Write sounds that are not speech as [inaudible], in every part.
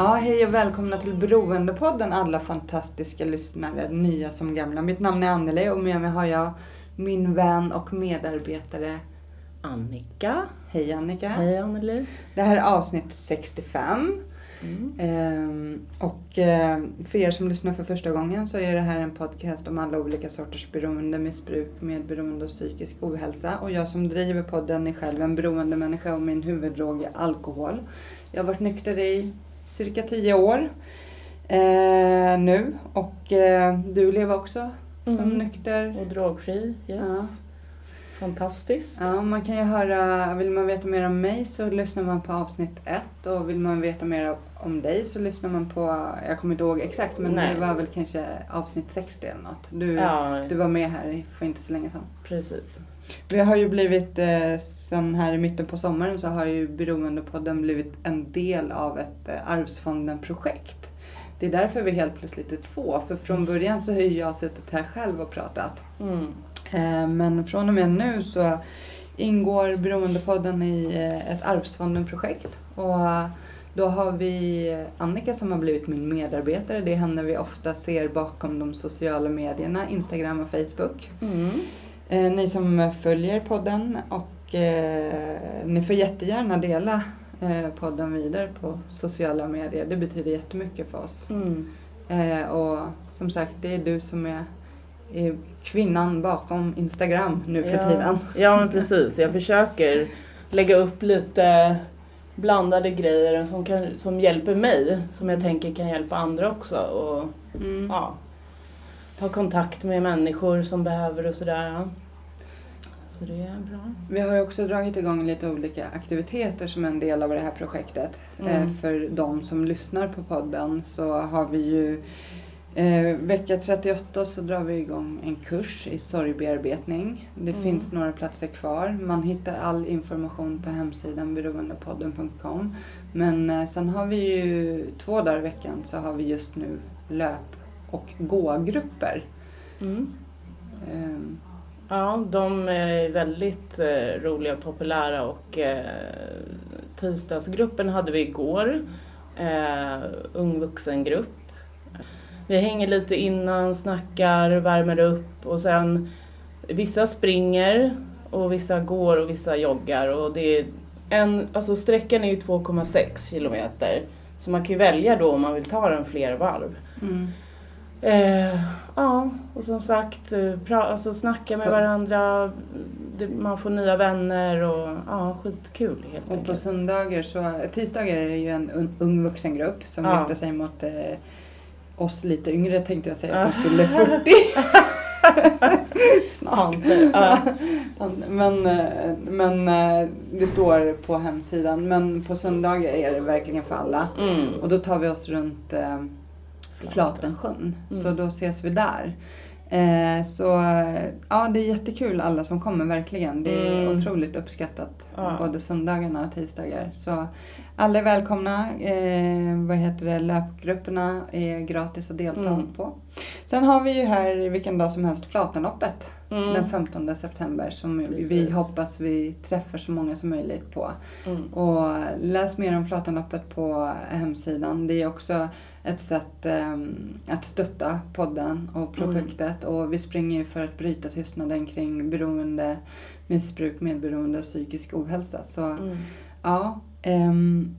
Ja, hej och välkomna till Beroendepodden alla fantastiska lyssnare, nya som gamla. Mitt namn är Anneli och med mig har jag min vän och medarbetare. Annika. Hej Annika. Hej Anneli. Det här är avsnitt 65. Ehm, och eh, för er som lyssnar för första gången så är det här en podcast om alla olika sorters beroende, missbruk, medberoende och psykisk ohälsa. Och jag som driver podden är själv en beroendemänniska och min huvuddrog är alkohol. Jag har varit nykter i cirka 10 år eh, nu och eh, du lever också som Mm. nykter. Och drogfri. Yes. Fantastiskt. Ja, man kan ju höra, vill man veta mer om mig så lyssnar man på avsnitt ett och vill man veta mer om dig så lyssnar man på, jag kommer inte ihåg exakt men Nej. det var väl kanske avsnitt 60 eller något. Du, Ja, du var med här för inte så länge sedan. precis. Vi har ju blivit, eh, sen här i mitten på sommaren så har ju Beroendepodden blivit en del av ett eh, Arvsfonden-projekt. Det är därför vi helt plötsligt är två, för från början så har ju jag suttit här själv och pratat. Mm. Eh, Men från och med nu så ingår Beroendepodden i eh, ett Arvsfonden-projekt. Och då har vi Annika som har blivit min medarbetare. Det är henne vi ofta ser bakom de sociala medierna, Instagram och Facebook. Mm. Ni som följer podden och eh, ni får jättegärna dela eh, podden vidare på sociala medier. Det betyder jättemycket för oss. Mm. Eh, och som sagt, det är du som är, är kvinnan bakom Instagram nu för ja. tiden. Ja, men precis. Jag försöker lägga upp lite blandade grejer som, kan, som hjälper mig, som jag tänker kan hjälpa andra också. Och Mm. ja, ta kontakt med människor som behöver och sådär. Så det är bra. Vi har ju också dragit igång lite olika aktiviteter som en del av det här projektet. Mm. Eh, för de som lyssnar på podden så har vi ju eh, vecka 38 så drar vi igång en kurs i sorgbearbetning. Det Mm. finns några platser kvar. Man hittar all information på hemsidan beroendepodden.com. Men eh, sen har vi ju två dagar i veckan så har vi just nu löp och gågrupper. Mm. Ehm, Ja, de är väldigt eh, roliga och populära och eh, tisdagsgruppen hade vi igår. Eh, ung vuxengrupp. Vi hänger lite innan, snackar, värmer upp och sen vissa springer och vissa går och vissa joggar och det är en, alltså sträckan är ju 2,6 kilometer. Så man kan ju välja då om man vill ta den fler varv. mm. Eh, ja, och som sagt, eh, pra, alltså snacka med På- varandra, man får nya vänner och ja, skitkul helt Och på enkelt. söndagar så, tisdagar är det ju en un, ung vuxengrupp som Ja. riktar sig mot eh, oss lite yngre tänkte jag säga som fyller [laughs] 40. [laughs] Snart. Ja. [laughs] Men, eh, men eh, det står på hemsidan. Men på söndagar är det verkligen för alla. Mm. Och då tar vi oss runt Flatensjön. Mm. Så då ses vi där. Eh, så ja, det är jättekul alla som kommer verkligen. Det är Mm. otroligt uppskattat. Ja. Både söndagarna och tisdagar. Så alla är välkomna. Eh, vad heter det? Löpgrupperna är gratis att delta Mm. på. Sen har vi ju här vilken dag som helst Flatenloppet. Mm. Den 15 september som vi Precis. hoppas vi träffar så många som möjligt på. Mm. Och läs mer om Flatenloppet på hemsidan. Det är också ett sätt ehm, att stötta podden och projektet. Och vi springer ju för att bryta tystnaden kring beroende, missbruk, medberoende och psykisk ohälsa. Så Mm. ja, ehm,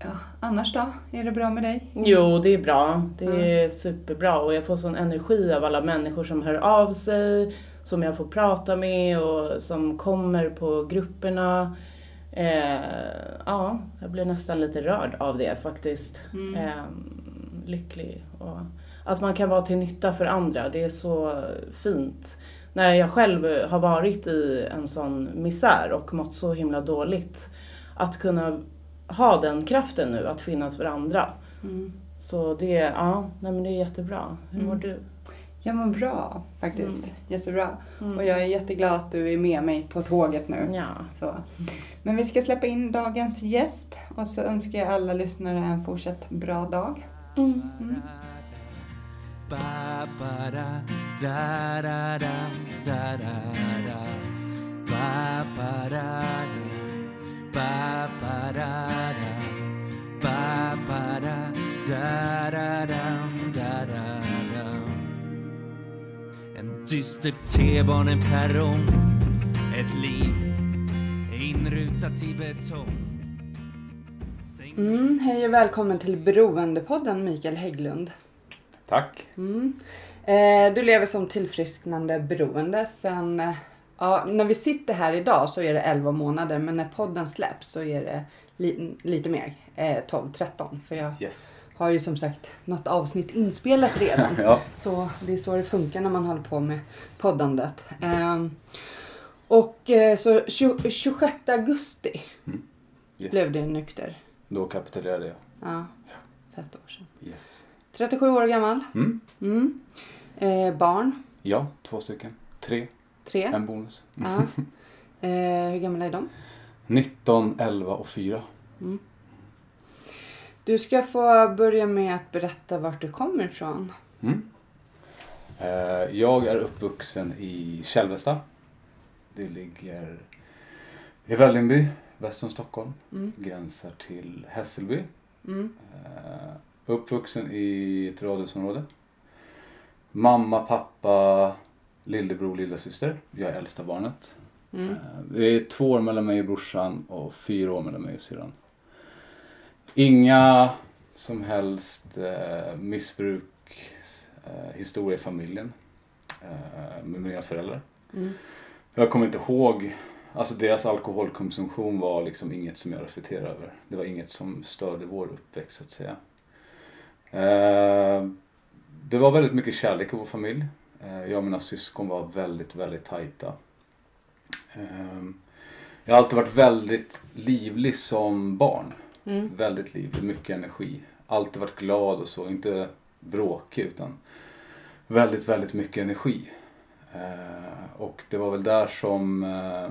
ja. Annars då? Är det bra med dig? Jo, det är bra. Det är superbra och jag får sån energi av alla människor som hör av sig, som jag får prata med och som kommer på grupperna. Eh, ja, jag blir nästan lite rörd av det faktiskt. Mm. Eh, lycklig. Och att man kan vara till nytta för andra, det är så fint. när jag själv har varit i en sån misär och mått så himla dåligt. Att kunna ha den kraften nu att finnas för andra. Mm. Så det, ja, nej men det är jättebra. Hur mår Mm. du? Jag mår bra faktiskt. Mm. Jättebra. Mm. Och jag är jätteglad att du är med mig på tåget nu. Ja. Så. Men vi ska släppa in dagens gäst och så önskar jag alla lyssnare en fortsatt bra dag. Mm. Ba ba ba da da ba ba da da ba ba da da da da da da da En dyster T-baneperrong Ett liv inrutat i betong Mm, hej och välkommen till Beroendepodden Mikael Hägglund. Tack. Mm. Eh, du lever som tillfrisknande beroende sen, eh, ja, när vi sitter här idag så är det 11 månader men när podden släpps så är det li- lite mer, eh, 12-13 för jag Yes. har ju som sagt något avsnitt inspelat redan. [laughs] Ja. Så det är så det funkar när man håller på med poddandet. Ehm, och eh, så 20, 26 augusti yes. blev du nykter. Då kapitulerade jag. Ja, för ett år sedan. Yes. 37 år gammal. Mm. Mm. Eh, barn, Ja, två stycken. Tre. Tre. En bonus. Ja. [laughs] Eh, hur gamla är de? 19, 11 och 4. Du ska få börja med att berätta vart du kommer ifrån. Mm. Eh, Jag är uppvuxen i Kälvesta. Det ligger i Vällingby, väster om Stockholm. Mm. Gränsar till Hässelby. Mm. Eh, Uppvuxen i ett radhusområde. Mamma, pappa, lillebror, lillasyster. Jag är äldsta barnet. Mm. Eh, Det är två år mellan mig och brorsan och fyra år mellan mig och syrran. Inga som helst eh, missbruk, eh, historia i familjen eh, med mina föräldrar. Mm. Jag kommer inte ihåg, alltså deras alkoholkonsumtion var liksom inget som jag reflekterar över. Det var inget som störde vår uppväxt så att säga. Eh, det var väldigt mycket kärlek i vår familj. Eh, jag och mina syskon var väldigt, väldigt tajta. Ehm, Jag har alltid varit väldigt livlig som barn. Mm. Väldigt livlig, mycket energi. Alltid varit glad och så, inte bråkig utan väldigt, väldigt mycket energi. Eh, Och det var väl där som eh,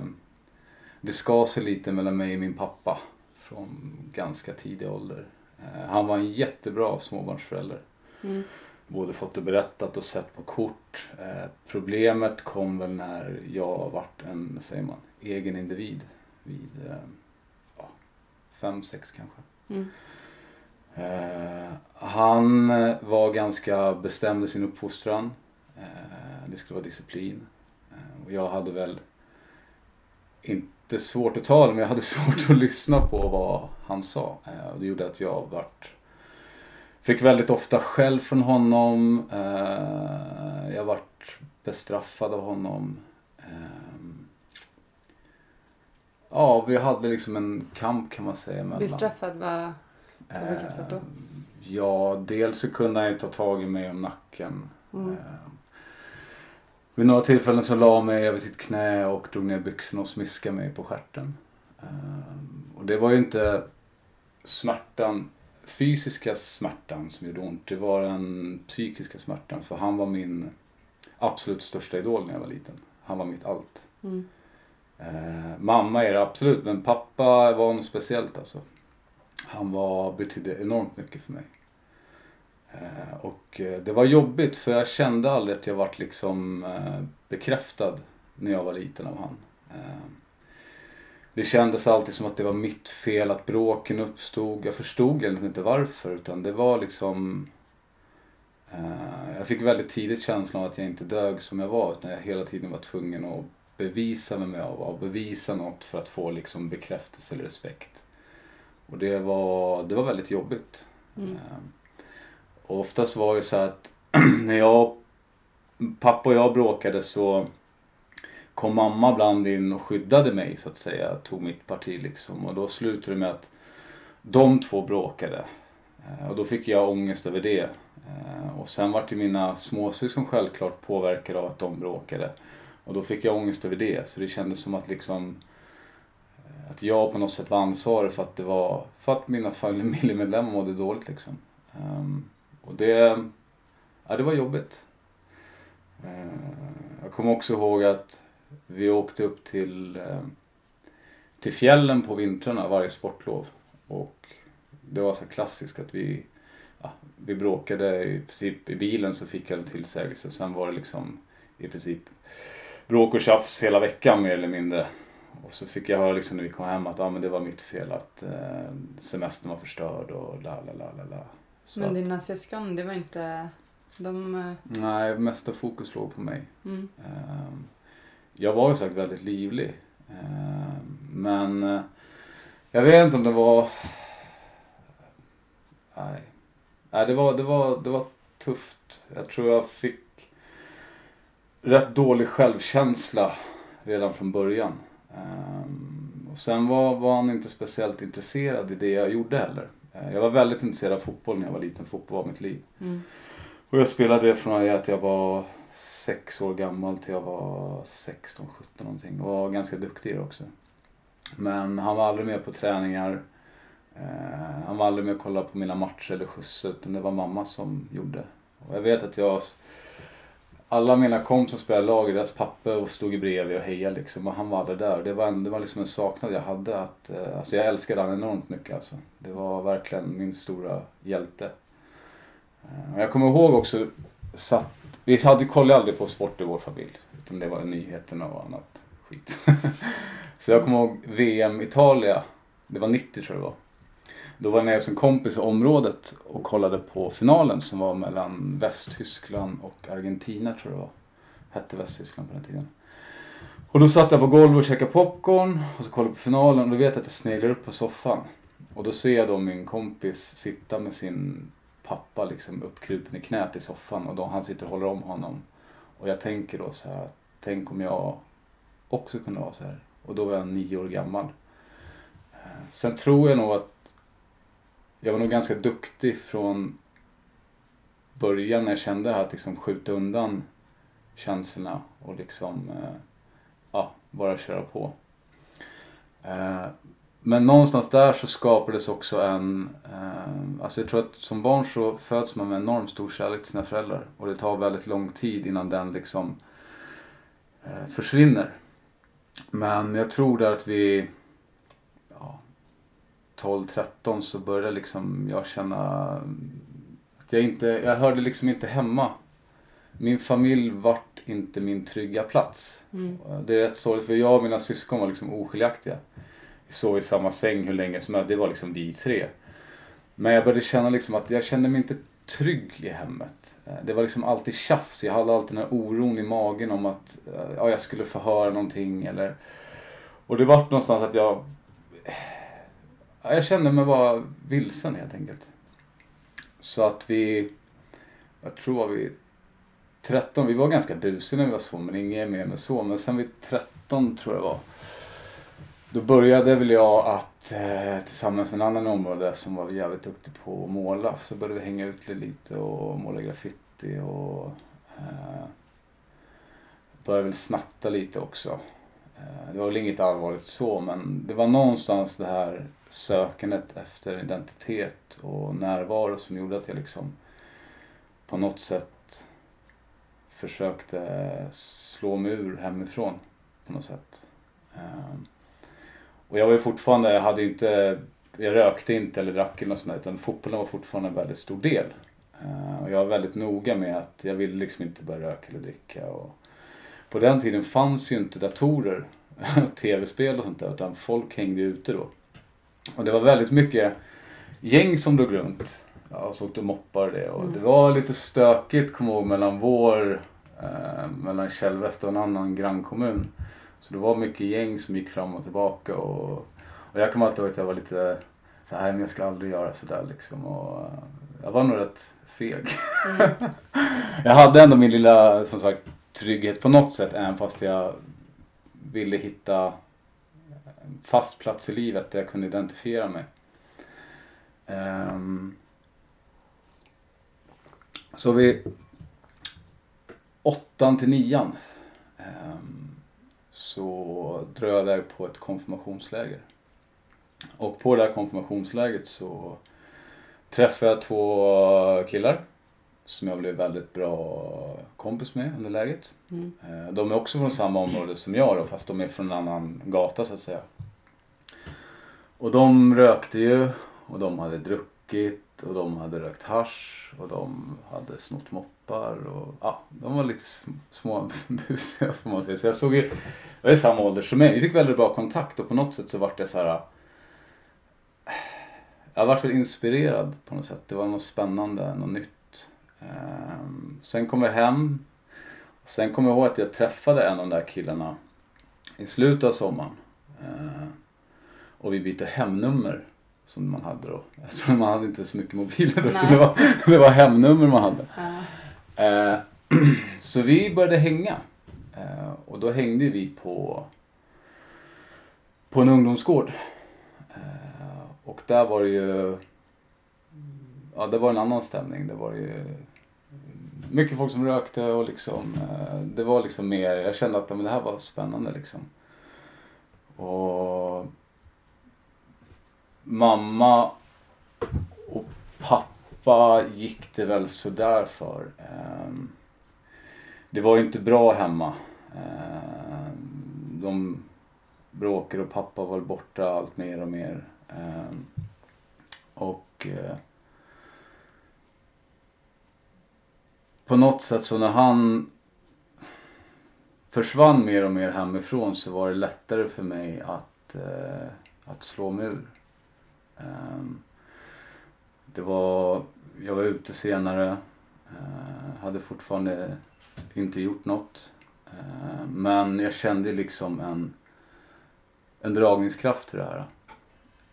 det skar sig lite mellan mig och min pappa från ganska tidig ålder. Eh, Han var en jättebra småbarnsförälder Mm. Både fått det berättat och sett på kort. Eh, problemet kom väl när jag vart en, säger man, egen individ vid eh, ja, fem, sex kanske. Mm. Eh, han var ganska bestämd i sin uppfostran. Eh, det skulle vara disciplin. Eh, och jag hade väl inte svårt att tala men jag hade [laughs] svårt att lyssna på vad han sa. Eh, och det gjorde att jag vart Fick väldigt ofta skäll från honom. Eh, jag vart bestraffad av honom. Eh, ja, vi hade liksom en kamp kan man säga. Mellan, Bestraffad var... På vilket sätt då? Ja, dels så kunde han ju ta tag i mig om nacken. Mm. Eh, vid några tillfällen så la han mig över sitt knä och drog ner byxorna och smiskade mig på stjärten. Eh, och det var ju inte smärtan, fysiska smärtan som gjorde ont. Det var den psykiska smärtan. För han var min absolut största idol när jag var liten. Han var mitt allt. Mm. Eh, mamma är det absolut, men pappa var något speciellt alltså. Han var, betydde enormt mycket för mig. Eh, och eh, det var jobbigt för jag kände aldrig att jag vart liksom eh, bekräftad när jag var liten av han. Det kändes alltid som att det var mitt fel att bråken uppstod. Jag förstod egentligen inte varför utan det var liksom eh, Jag fick väldigt tidigt känslan av att jag inte dög som jag var utan jag hela tiden var tvungen att bevisa vem jag var, bevisa något för att få liksom bekräftelse eller respekt. Och det var, det var väldigt jobbigt. Mm. Eh, Och oftast var det så att [clears throat] när jag, pappa och jag bråkade så kom mamma ibland in och skyddade mig så att säga, tog mitt parti liksom. Och då slutade det med att de två bråkade. Eh, och då fick jag ångest över det. Eh, och sen vart ju mina småsyskon självklart påverkade av att de bråkade. Och då fick jag ångest över det. Så det kändes som att liksom eh, att jag på något sätt var ansvarig för att det var för att mina [laughs] familjemedlemmar mådde dåligt liksom. Ehm, och det, ja, det var jobbigt. Jag kommer också ihåg att vi åkte upp till, uh, till fjällen på vintrarna varje sportlov. Och det var så klassiskt att vi, ja, vi bråkade i princip i bilen så fick jag en tillsägelse. Sen var det liksom i princip bråk och tjafs hela veckan mer eller mindre. Och så fick jag höra liksom när vi kom hem att ah, men det var mitt fel att eh, semestern var förstörd och la la la la la. Så men dina syskon, det var inte... De... Eh, Nej, mesta fokus låg på mig. Mm. Eh, jag var ju sagt väldigt livlig. Eh, men eh, jag vet inte om det var... Nej. Nej, det var, det var, det var tufft. Jag tror jag fick rätt dålig självkänsla redan från början. Um, och sen var, var han inte speciellt intresserad i det jag gjorde heller. Uh, jag var väldigt intresserad av fotboll när jag var liten. Fotboll var mitt liv. Mm. Och jag spelade det från att jag var sex år gammal till jag var 16, 17 någonting. Och var ganska duktig också. Men han var aldrig med på träningar. Eh, han var aldrig med och kollade på mina matcher eller skjutsade utan det var mamma som gjorde. Och jag vet att jag alla mina kompisar spelade lag, deras pappa stod bredvid och hejade liksom. Och han var aldrig där. Det var, det var liksom en saknad jag hade. Att, eh, alltså jag älskade honom enormt mycket alltså. Det var verkligen min stora hjälte. Eh, och jag kommer ihåg också, satt, vi hade kollade aldrig på sport i vår familj. Utan det var nyheterna och annat skit. [laughs] Så jag kommer ihåg VM Italia. Det var 90 tror jag det var. Då var jag nere som kompis i området och kollade på finalen som var mellan Västtyskland och Argentina tror jag det var. Hette Västtyskland på den tiden. Och då satt jag på golvet och käkade popcorn och så kollade på finalen och då vet jag att jag sneglar upp på soffan. Och då ser jag då min kompis sitta med sin pappa liksom uppkrupen i knät i soffan och då han sitter och håller om honom. Och jag tänker då så här, tänk om jag också kunde vara så här. Och då var jag nio år gammal. Eh, sen tror jag nog att jag var nog ganska duktig från början när jag kände att liksom skjuta undan känslorna och liksom eh, ja, bara köra på. Eh, Eh, men någonstans där så skapades också en... Eh, alltså jag tror att som barn så föds man med enormt stor kärlek till sina föräldrar och det tar väldigt lång tid innan den liksom försvinner. Men jag tror där att vi 12-13 så började liksom jag känna att jag inte, jag hörde liksom inte hemma. Min familj vart inte min trygga plats. Mm. Det är rätt sorgligt för jag och mina syskon var liksom oskiljaktiga. Sov i samma säng hur länge som helst, det var liksom vi tre. Men jag började känna liksom att jag kände mig inte trygg i hemmet. Eh, det var liksom alltid tjafs. Jag hade alltid den här oron i magen om att eh, ja, jag skulle få höra någonting eller... Och det vart någonstans att jag jag kände mig bara vilsen helt enkelt. Så att vi, jag tror var vi 13, vi var ganska busiga när vi var små men inget mer med så. Men sen vid 13 tror jag det var. Då började väl jag att eh, tillsammans med en annan område som var jävligt duktig på att måla så började vi hänga ut lite och måla graffiti och eh, började väl snatta lite också. Eh, det var väl inget allvarligt så men det var någonstans det här sökandet efter identitet och närvaro som gjorde att jag liksom på något sätt försökte slå mig ur hemifrån på något sätt. Eh, och jag var ju fortfarande, jag hade inte, jag rökte inte eller drack eller något sånt där, utan fotbollen var fortfarande en väldigt stor del. Ehm, och jag var väldigt noga med att jag ville liksom inte börja röka eller dricka. Och på den tiden fanns ju inte datorer, [laughs] tv-spel och sånt där, utan folk hängde ute då. Och det var väldigt mycket gäng som drog runt. Ja, så åkte moppar och det. Och mm. det var lite stökigt, kom ihåg, mellan vår, eh, mellan Källväst och en annan grannkommun. Så det var mycket gäng som gick fram och tillbaka. Och, och jag kommer alltid ihåg att jag var lite så här, men jag ska aldrig göra sådär liksom. Och, eh, jag var nog rätt feg. Mm. [laughs] jag hade ändå min lilla, som sagt, trygghet på något sätt, även fast jag ville hitta fast plats i livet där jag kunde identifiera mig. Um, så vid åttan till nian ehm, så drog jag iväg på ett konfirmationsläger. Och på det här konfirmationsläget så träffade jag två killar som jag blev väldigt bra kompis med under läget. Mm. Eh, De är också från samma område som jag då, fast de är från en annan gata så att säga. Och de rökte ju och de hade druckit och de hade rökt hasch och de hade snott moppar och ja, de var lite små [laughs] busiga får man säga. Så jag såg ju, jag är i samma ålder som mig. Vi fick väldigt bra kontakt och på något sätt så vart det så här. Jag vart väl inspirerad på något sätt. Det var något spännande, något nytt. Ehm, sen kom jag hem. Sen kommer jag ihåg att jag träffade en av de där killarna i slutet av sommaren. Ehm, och vi byter hemnummer som man hade då. Jag tror man hade inte så mycket mobiler. Det var, det var hemnummer man hade. Ja. Eh, [clears throat] så vi började hänga. Eh, och då hängde vi på, på en ungdomsgård. Eh, och där var det ju... Ja, det var en annan stämning. Det var ju mycket folk som rökte och liksom... Det var liksom mer... Jag kände att men det här var spännande liksom. Och... Mamma och pappa gick det väl sådär för. Ehm, det var ju inte bra hemma. Ehm, de bråkade och pappa var borta allt mer och mer. Ehm, och eh, på något sätt så när han försvann mer och mer hemifrån så var det lättare för mig att, eh, att slå mig ur. Ehm, det var, jag var ute senare, eh, hade fortfarande inte gjort något. Ehm, men jag kände liksom en, en dragningskraft till det här.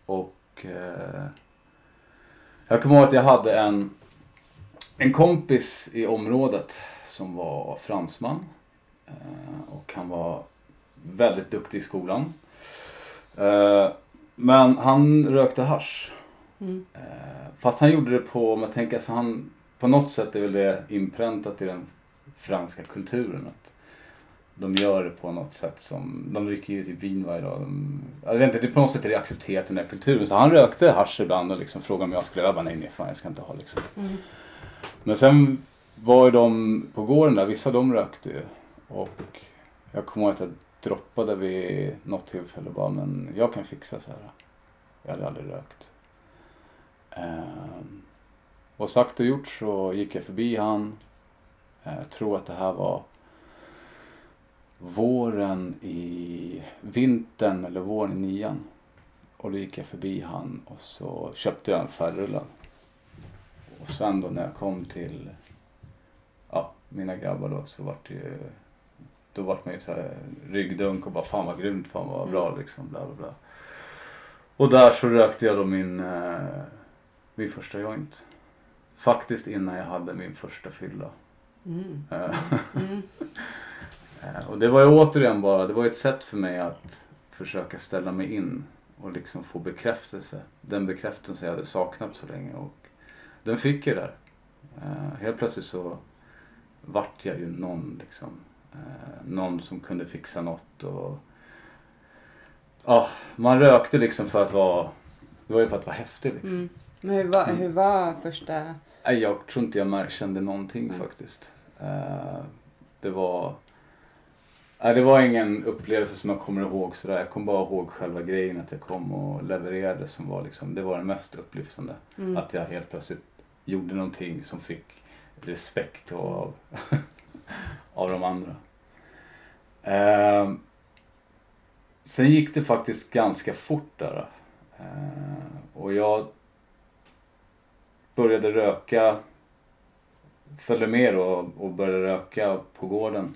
Och eh, jag kommer ihåg att jag hade en, en kompis i området som var fransman. Ehm, och han var väldigt duktig i skolan. Men han rökte hasch. Mm. Eh, Fast han gjorde det på, om jag tänker, alltså han, på något sätt är väl det inpräntat i den franska kulturen. Att de gör det på något sätt som, de dricker ju typ vin varje dag. De, jag vet inte, det, på något sätt är det accepterat i den där kulturen. Så han rökte hasch ibland och liksom frågade om jag skulle, jag bara nej, nej fan jag ska inte ha liksom. Mm. Men sen var ju de på gården där, vissa de rökte ju. Och jag kommer ihåg att droppade vid något tillfälle och bara, men jag kan fixa så här. Jag hade aldrig rökt. Ehm, och sagt och gjort så gick jag förbi han. Eh, Jag tror att det här var våren i vintern eller våren i nian. Och då gick jag förbi han och så köpte jag en färgrullad. Och sen då när jag kom till ja, mina grabbar då så vart det ju då vart man ju så här ryggdunk och bara fan vad grymt, fan vad bra liksom bla bla bla. Och där så rökte jag då min, eh, min första joint. Faktiskt innan jag hade min första fylla. Mm. Eh, Mm. [laughs] Eh, Och det var ju återigen bara, det var ett sätt för mig att försöka ställa mig in och liksom få bekräftelse. Den bekräftelse jag hade saknat så länge och den fick jag där. Eh, Helt plötsligt så vart jag ju någon liksom. Eh, Någon som kunde fixa något och Ja, man rökte liksom för att vara Det var ju för att vara häftig liksom. Mm. Men hur var, hur var första... Jag tror inte jag kände någonting Nej. faktiskt. Eh, det var... Det var ingen upplevelse som jag kommer ihåg sådär. Jag kommer bara ihåg själva grejen att jag kom och levererade som var liksom, det var det mest upplyftande. Mm. Att jag helt plötsligt gjorde någonting som fick respekt av, [laughs] av de andra. Eh, sen gick det faktiskt ganska fort där. Eh, och jag började röka, följde med då och började röka på gården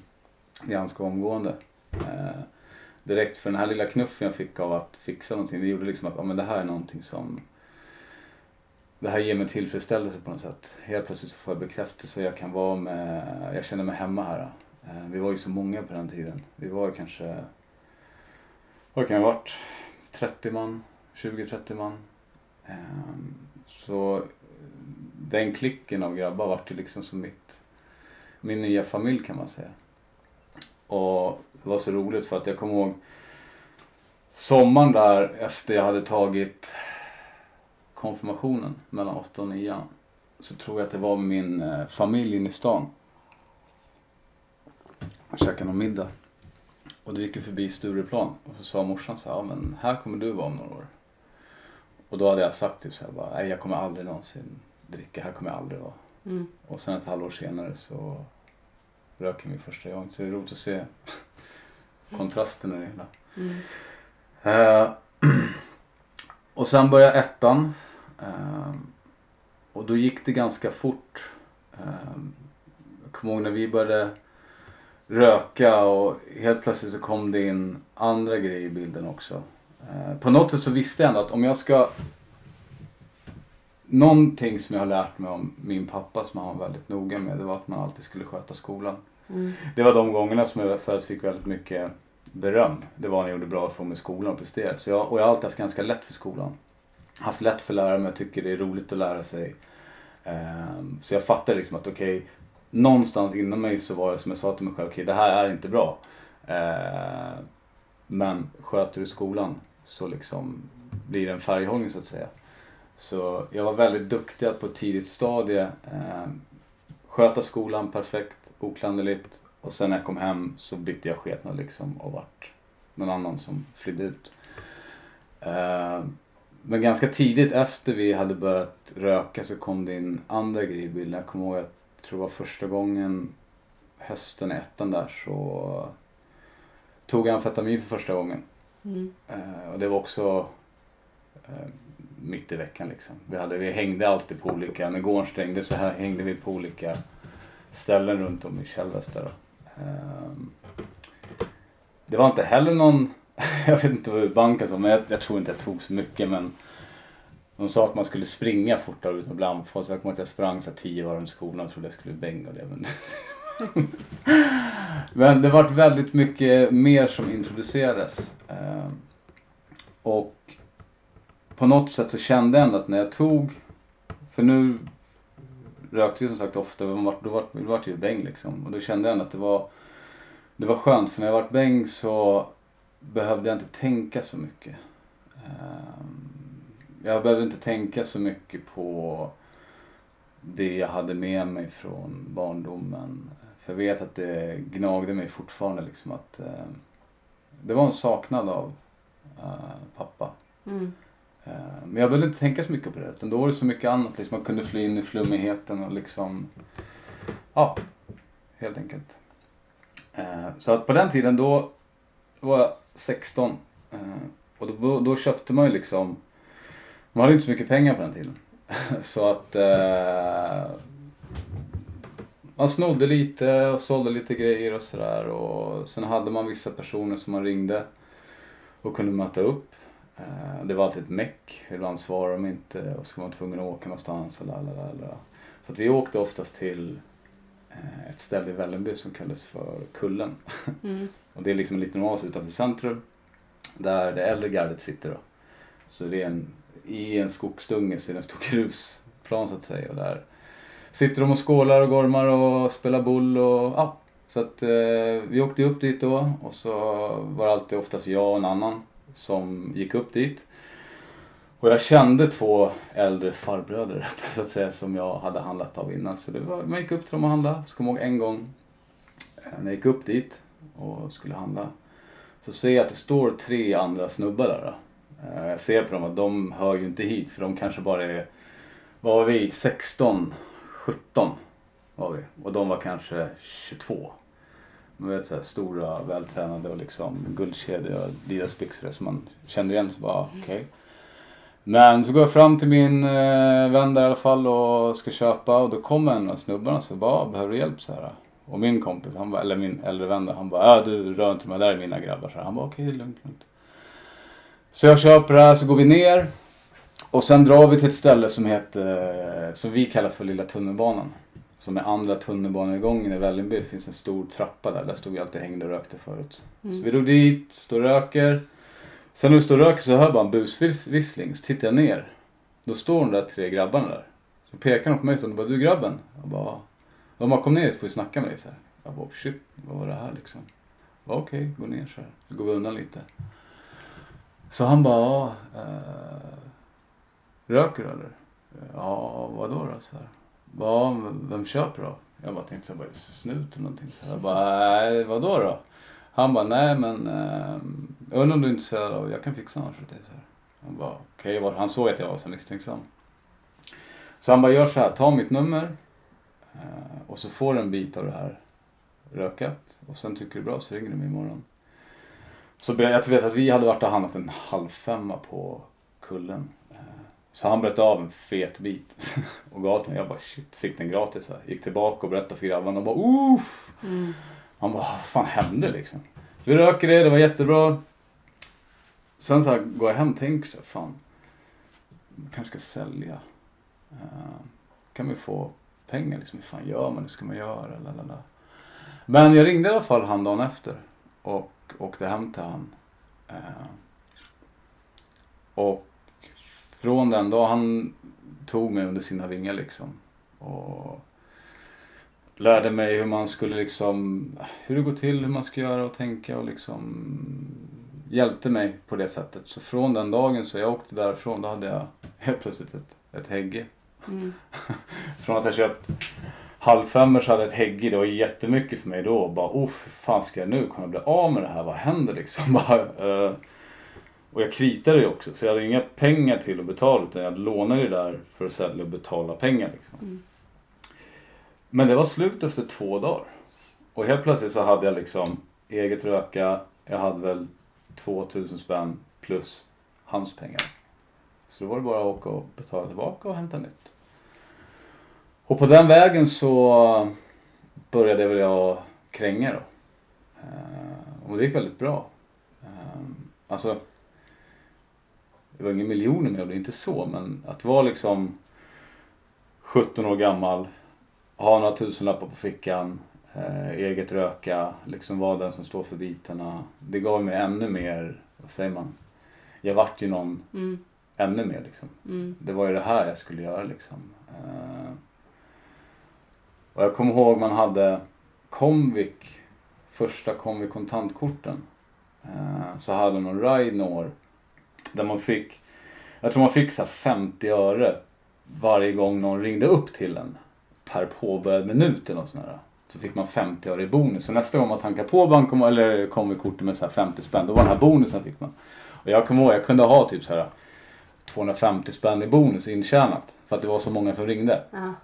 ganska omgående. Eh, direkt för den här lilla knuffen jag fick av att fixa någonting, det gjorde liksom att ja, men det här är någonting som det här ger mig tillfredsställelse på något sätt. Helt plötsligt så får jag bekräftelse och jag kan vara med, jag känner mig hemma här. Eh, vi var ju så många på den tiden. Vi var ju kanske, vad kan det ha varit? 30 man, 20-30 man. Ehm, så den klicken av grabbar vart ju liksom som mitt, min nya familj kan man säga. Och det var så roligt för att jag kommer ihåg sommaren där efter jag hade tagit konfirmationen mellan 8 och 9 så tror jag att det var med min eh, familj inne i stan. Och käkade någon middag. Och då gick vi förbi Stureplan och så sa morsan så här, ja men här kommer du vara om några år. Och då hade jag sagt typ så här, bara, nej jag kommer aldrig någonsin dricka, här kommer jag aldrig vara. Mm. Och sen ett halvår senare så röker vi första gången. Så det är roligt att se kontrasten i det hela. Mm. Eh, [clears throat] och sen började ettan. Eh, och då gick det ganska fort. Eh, jag kommer ihåg när vi började röka och helt plötsligt så kom det in andra grejer i bilden också. Eh, på något sätt så visste jag ändå att om jag ska... Någonting som jag har lärt mig om min pappa som han var väldigt noga med det var att man alltid skulle sköta skolan. Mm. Det var de gångerna som jag förut fick väldigt mycket beröm. Det var när jag gjorde bra ifrån mig i skolan och presterade. Så jag, och jag har alltid haft ganska lätt för skolan. Haft lätt för att lära mig jag tycker det är roligt att lära sig. Ehm, så jag fattade liksom att okej, någonstans inom mig så var det som jag sa till mig själv, okej det här är inte bra. Ehm, men sköter du skolan så liksom blir det en färghållning så att säga. Så jag var väldigt duktig att på ett tidigt stadie eh, sköta skolan perfekt, oklanderligt. Och sen när jag kom hem så bytte jag skepnad liksom och vart någon annan som flydde ut. Ehm, men ganska tidigt efter vi hade börjat röka så kom det in andra grejer i bilden. Jag kommer ihåg, jag tror det var första gången hösten i ettan där så tog jag amfetamin för första gången. Mm. Eh, och det var också eh, mitt i veckan liksom. Vi, hade, vi hängde alltid på olika, när gården stängde så här hängde vi på olika ställen runt om i Källväst där. Ehm, det var inte heller någon, [laughs] jag vet inte vad banken sa, men jag, jag tror inte jag tog så mycket men de sa att man skulle springa fortare utan att bli andfådd så jag kommer ihåg att jag sprang så tio varv runt skolan och trodde jag skulle bänga och det. Men, [laughs] men det vart väldigt mycket mer som introducerades. Ehm, och på något sätt så kände jag ändå att när jag tog, för nu rökte vi som sagt ofta, men då vart då vart det ju bäng liksom. Och då kände jag ändå att det var, det var skönt för när jag vart bäng så behövde jag inte tänka så mycket. Ehm, Jag behövde inte tänka så mycket på det jag hade med mig från barndomen. För jag vet att det gnagde mig fortfarande liksom att eh, det var en saknad av eh, pappa. Mm. Eh, Men jag behövde inte tänka så mycket på det. Utan då var det så mycket annat. Liksom man kunde fly in i flummigheten och liksom... Ja, helt enkelt. Så att på den tiden då var jag 16. eh, Och då, då köpte man ju liksom... Man hade inte så mycket pengar på den tiden. [laughs] Så att... eh, Man snodde lite och sålde lite grejer och sådär. Och sen hade man vissa personer som man ringde och kunde möta upp. Eh, Det var alltid ett meck. Ibland svarade de inte och så var man tvungen att åka någonstans. Och lalalala. Så att vi åkte oftast till ett ställe i Vällingby som kallades för Kullen. [laughs] Mm. Och det är liksom en liten oas utanför centrum. Där det äldre gardet sitter då. Så det är en, i en skogsdunge så är det en stor [laughs] grusplan så att säga. Och där sitter de och skålar och gormar och spelar boll och ja. Så att eh, vi åkte upp dit då och så var det alltid oftast jag och en annan som gick upp dit. Och jag kände två äldre farbröder [laughs] så att säga som jag hade handlat av innan. Så det var, man gick upp till dem och handlade. Så kom jag ihåg en gång eh, när jag gick upp dit och skulle handla. Så ser jag att det står tre andra snubbar där. Då. Eh, jag ser på dem att de hör ju inte hit för de kanske bara är, vad var vi, 16, 17 var vi. Och de var kanske 22. Man vet så här, stora, vältränade och liksom guldkedjor och Adidas-byxor som man kände igen. Så bara, okej. Men så går jag fram till min eh, vän där i alla fall och ska köpa och då kommer en av snubbarna och så bara, behöver du hjälp så här? Och min kompis, han bara, eller min äldre vän där, han bara, ja du rör inte mig, där är mina grabbar. Så här. Han bara, okej, lugnt, lugnt. Så jag köper det här, så går vi ner. Och sen drar vi till ett ställe som heter, som vi kallar för Lilla tunnelbanan. Som är andra tunnelbanegången i Vällingby. Det finns en stor trappa där. Där stod vi alltid hängde och rökte förut. Så vi drog dit, står och röker. Sen när vi står och röker så hör jag bara en busvissling. Så tittar jag ner. Då står de där tre grabbarna där. Så pekar de på mig och bara, du grabben? Jag bara, de har kommit ner hit får vi snacka med dig så här. Jag bara, shit, vad var det här liksom? Okej, gå ner så här. Så går vi undan lite. Så han bara, äh, röker du eller? Ja, vadå då? Så här. Ja, vem köper då? Jag bara tänkte så här, bara snut eller någonting. Så jag bara, nej, vadå då? Han bara, nej men, ehm, jag undrar om du är intresserad av, jag kan fixa annars åt dig. Han bara, okej, okay. han såg att jag var så misstänksam. Så han bara, gör så här, ta mitt nummer eh, och så får du en bit av det här rökat. Och sen tycker du bra så ringer du mig imorgon. Så jag vet att vi hade varit och handlat en halvfemma på kullen. Eh, så han bröt av en fet bit [laughs] och gav till mig. Jag bara shit, fick den gratis. Här. Gick tillbaka och berättade för grabbarna. De bara uff. Mm. Han bara, vad fan hände liksom? Så vi röker det, det var jättebra. Sen så här, går jag hem och tänker så här, fan. Jag kanske ska sälja. Uh, kan vi få pengar liksom. Hur fan gör man? Hur ska man göra? Lalala. Men jag ringde i alla fall han dagen efter. Och åkte hem till han. Uh, och från den dagen, han tog mig under sina vingar liksom. Och lärde mig hur man skulle liksom, hur det går till, hur man ska göra och tänka och liksom hjälpte mig på det sättet. Så från den dagen så jag åkte därifrån, då hade jag helt plötsligt ett, ett hägge. Mm. [laughs] från att jag köpt halvfemmor så hade jag ett hägge, det var jättemycket för mig då. Bara, oh, hur fan ska jag nu kunna bli av med det här? Vad händer liksom? [laughs] Bara, uh, och jag kritade ju också, så jag hade inga pengar till att betala utan jag lånade ju där för att sälja och betala pengar. Liksom. Mm. Men det var slut efter två dagar. Och helt plötsligt så hade jag liksom eget röka, jag hade väl 2000 spänn plus hans pengar. Så då var det bara att åka och betala tillbaka och hämta nytt. Och på den vägen så började väl jag kränga då. Eh, och det gick väldigt bra. Eh, alltså, det var ingen miljoner med det, inte så, men att vara liksom 17 år gammal, ha några tusenlappar på fickan, eh, eget röka, liksom vara den som står för bitarna. Det gav mig ännu mer, vad säger man, jag vart ju någon mm. ännu mer liksom. Mm. Det var ju det här jag skulle göra liksom. Eh, och jag kommer ihåg man hade Comvik, första Comvik kontantkorten. Eh, så hade någon ride några där man fick, jag tror man fick så 50 öre varje gång någon ringde upp till en per påbörjad minut eller något sånt där. Så fick man 50 öre i bonus. Så nästa gång man tankade på bankom eller kom med kortet med så 50 spänn, då var den här bonusen fick man. Och jag kommer ihåg, jag kunde ha typ så här 250 spänn i bonus intjänat. För att det var så många som ringde. Ja.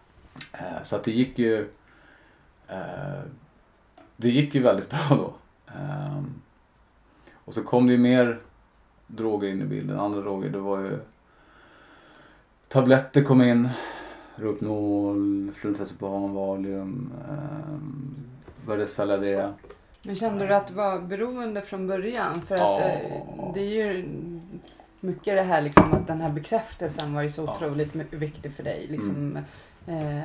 Eh, så att det gick ju... Eh, det gick ju väldigt [laughs] bra då. Ehm, och så kom det ju mer droger in i bilden. Andra droger, det var ju... Tabletter kom in. Rohypnol, flunitrazepam, Valium. Eh, började sälja det. Men kände du att du var beroende från början? För att ja. eh, det är ju mycket det här liksom att den här bekräftelsen var ju så otroligt ja. viktig för dig. Liksom, mm. eh,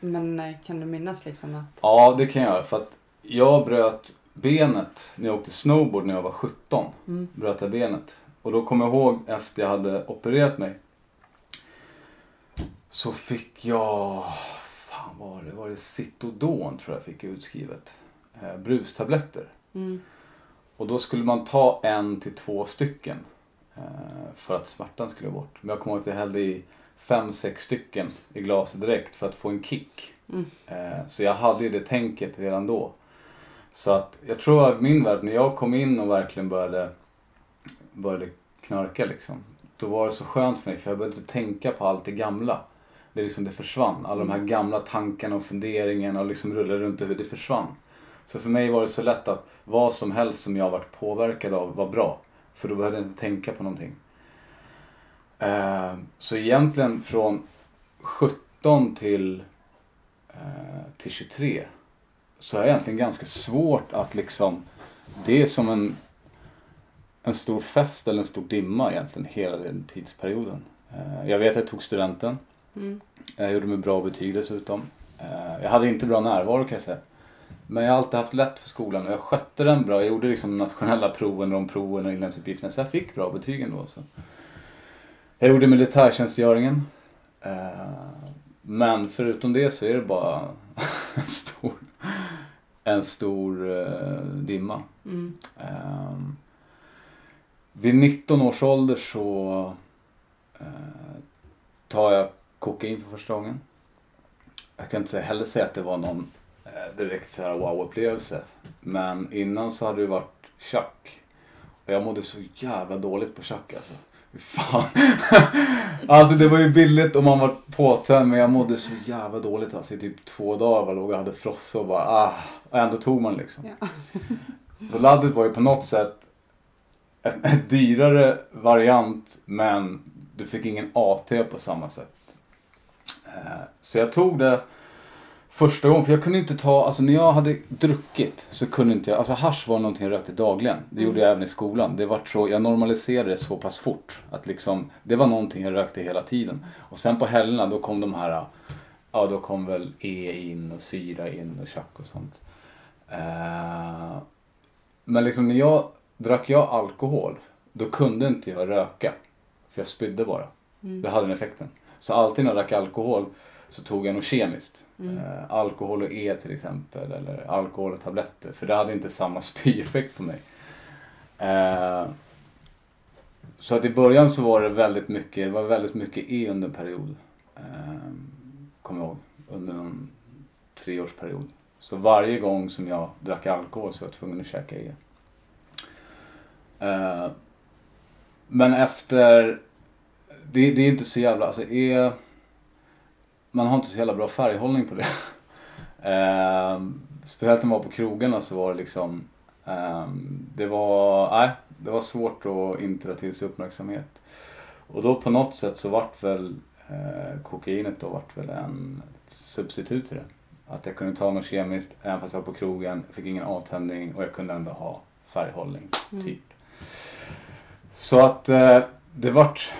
men kan du minnas liksom att... Ja, det kan jag göra. För att jag bröt benet när jag åkte snowboard när jag var 17. Mm. Bröt jag benet. Och då kommer jag ihåg efter jag hade opererat mig. Så fick jag, fan var det, var det Citodon tror jag fick utskrivet. Eh, brustabletter. Mm. Och då skulle man ta en till två stycken. Eh, för att smärtan skulle bort. Men jag kommer ihåg att jag hällde i fem, sex stycken i glaset direkt för att få en kick. Mm. Eh, så jag hade ju det tänket redan då. Så att jag tror att min värld, när jag kom in och verkligen började, började knarka liksom. Då var det så skönt för mig för jag behövde inte tänka på allt det gamla. Det, liksom, det försvann. Alla de här gamla tankarna och funderingarna och liksom rullade runt i huvudet, det försvann. Så för mig var det så lätt att vad som helst som jag varit påverkad av var bra. För då behövde jag inte tänka på någonting. Eh, så egentligen från 17 till, eh, till 23 så är det egentligen ganska svårt att liksom... Det är som en, en stor fest eller en stor dimma egentligen hela den tidsperioden. Eh, jag vet att jag tog studenten. Mm. Jag gjorde med bra betyg dessutom. Eh, jag hade inte bra närvaro kan jag säga. Men jag har alltid haft lätt för skolan och jag skötte den bra. Jag gjorde liksom nationella proven, de proven och inlämningsuppgifterna så jag fick bra betyg ändå. Så. Jag gjorde militärtjänstgöringen. Eh, men förutom det så är det bara [laughs] en stor en stor eh, dimma. Mm. Vid 19 års ålder så tar jag kokain för första gången. Jag kan inte heller säga att det var någon eh, direkt så här wow-upplevelse. Men innan så hade det varit tjack. Och jag mådde så jävla dåligt på tjack alltså. Fan. [laughs] alltså det var ju billigt och man var påtänd men jag mådde så jävla dåligt alltså i typ två dagar. Jag låg och hade frossa och bara ah. Och ändå tog man liksom. Ja. Så laddet var ju på något sätt en, en dyrare variant men du fick ingen AT på samma sätt. Eh, Så jag tog det första gången, för jag kunde inte ta, alltså när jag hade druckit så kunde inte jag, alltså hasch var någonting jag rökte dagligen. Det gjorde jag även i skolan. Det var så, jag normaliserade det så pass fort. Att liksom, det var någonting jag rökte hela tiden. Och sen på helgerna då kom de här, ja då kom väl E in och syra in och tjack och sånt. Eh, men liksom när jag drack jag alkohol, då kunde inte jag röka. För jag spydde bara. Mm. Det hade den effekten. Så alltid när jag drack alkohol så tog jag något kemiskt. Mm. Eh, alkohol och E till exempel. Eller alkohol och tabletter. För det hade inte samma [laughs] spyeffekt på mig. Eh, så att i början så var det väldigt mycket, det var väldigt mycket E under en period. Eh, Kommer jag ihåg. Under en treårsperiod. Så varje gång som jag drack alkohol så var jag tvungen att käka E. Eh, men efter det, det är inte så jävla, alltså är, man har inte så jävla bra färghållning på det. [laughs] Ehm, speciellt när man var på krogarna så var det liksom, ehm, det var, nej, det var svårt att inte dra till sig uppmärksamhet. Och då på något sätt så vart väl eh, kokainet då vart väl en substitut till det. Att jag kunde ta något kemiskt även fast jag var på krogen, fick ingen avtändning och jag kunde ändå ha färghållning, Mm. typ. Så att eh, det vart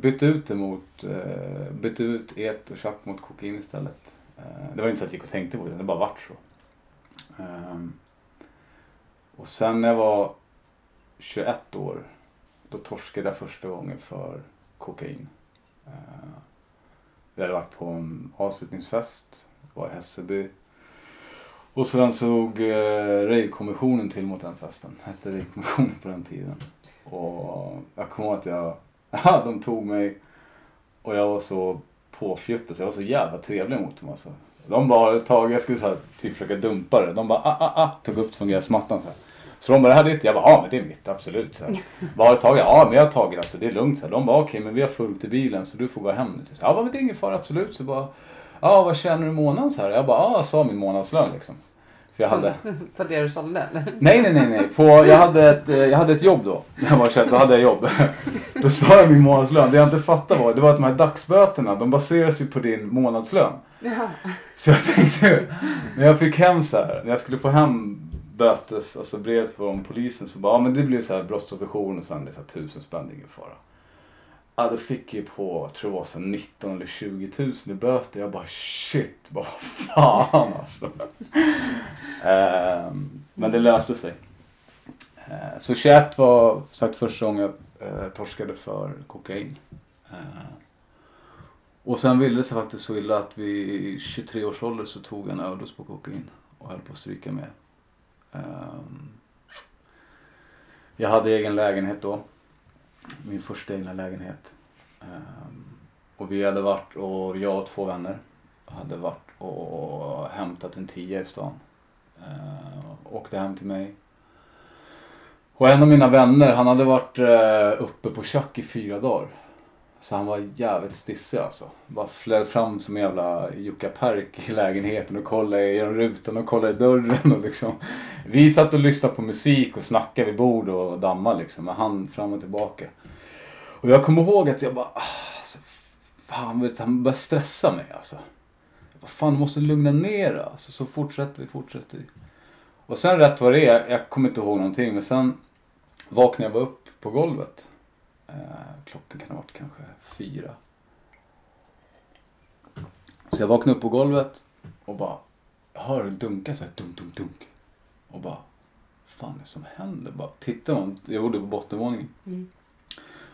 bytte ut det mot, eh, bytte ut et och tjack mot kokain istället. Eh, det var inte så att jag gick och tänkte på det, utan det bara vart så. Ehm, och sen när jag var 21 år, då torskade jag första gången för kokain. Eh, vi hade varit på en avslutningsfest, var i Hässelby. Och sen såg eh, Rejvkommissionen till mot den festen. Hette rejvkommissionen på den tiden. Och jag kommer ihåg att jag, de tog mig och jag var så påfjuttad så jag var så jävla trevlig mot dem alltså. De bara tagit, jag skulle så här, typ försöka dumpa det. De bara ah, ah, ah, tog upp det från gräsmattan så här. Så de bara, det här är ditt? Jag bara, ja men det är mitt, absolut. Så här. Vad har du tagit? Ja men jag har tagit alltså, det är lugnt. Så här. De bara, okej men vi har fullt i bilen så du får gå hem nu. Så, ja men det är ingen fara, absolut. Så bara, ja vad tjänar du i månaden så här? Jag bara, ja jag sa min månadslön liksom. För jag hade, [laughs] För det du sålde eller? Nej, nej, nej, nej. På, jag, hade ett, eh, jag hade ett jobb då. När jag var 21, då hade jag jobb. [laughs] Då sa jag min månadslön. Det jag inte fattade var, det var att de här dagsböterna, de baseras ju på din månadslön. Ja. Så jag tänkte, när jag fick hem så här, när jag skulle få hem bötes, alltså brev från polisen så bara, ja men det blir så här brottsofferjour och sen det är så här tusen spänn, ingen fara. Ja, då fick jag på, tror jag, så 19 eller 20 tusen i böter. Jag bara shit, vad fan alltså. Ehm, men det löste sig. Ehm, så 21 var sagt första gången jag eh, torskade för kokain. Ehm, och sen ville det sig faktiskt så illa att vid 23 års ålder så tog jag en överdos på kokain och höll på att stryka med. Ehm, jag hade egen lägenhet då. Min första egna lägenhet. Ehm, och vi hade varit och jag och två vänner hade varit och hämtat en tia i stan. Ehm, åkte hem till mig. Och en av mina vänner, han hade varit eh, uppe på tjack i fyra dagar. Så han var jävligt stissig alltså. Bara flög fram som en jävla Jukka Perk i lägenheten och kollade genom rutan och kollade i dörren och liksom. Vi satt och lyssnade på musik och snackade vid bord och dammade liksom. Men han fram och tillbaka. Och jag kommer ihåg att jag bara, ah, alltså, fan vet du, han började stressa mig alltså. Jag bara, fan du måste lugna ner dig alltså. Så fortsätter vi, fortsätter vi. Och sen rätt vad det är, jag kommer inte ihåg någonting, men sen vaknade jag upp på golvet. Eh, klockan kan ha varit kanske fyra. Så jag vaknade upp på golvet och bara jag hör det dunka så här dunk, dunk, dunk. Och bara, fan är det som händer? Bara tittar man, jag bodde på bottenvåningen. Mm.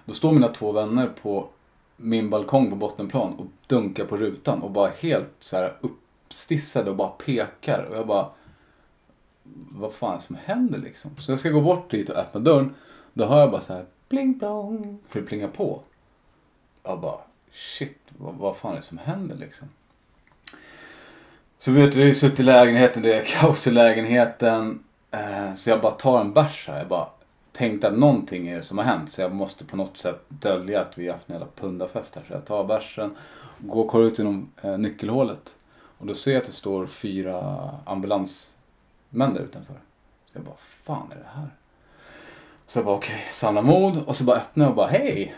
Då står mina två vänner på min balkong på bottenplan och dunkar på rutan och bara helt så här uppstissade och bara pekar. Och jag bara, vad fan är det som händer liksom? Så jag ska gå bort dit och öppna dörren. Då hör jag bara så här, pling plong, hur det plingar på. Jag bara, shit, vad, vad fan är det som händer liksom? Så vet du, vi har ju suttit i lägenheten, det är kaos i lägenheten. Eh, så jag bara tar en bärs här. Jag bara tänkte att någonting är det som har hänt. Så jag måste på något sätt dölja att vi har haft en jävla pundarfest här. Så jag tar bärsen, går och kollar ut genom eh, nyckelhålet. Och då ser jag att det står fyra ambulansmän där utanför. Så jag bara, fan är det här? Så jag bara, okej, okay, samla mod. Och så bara öppnar jag och bara, hej!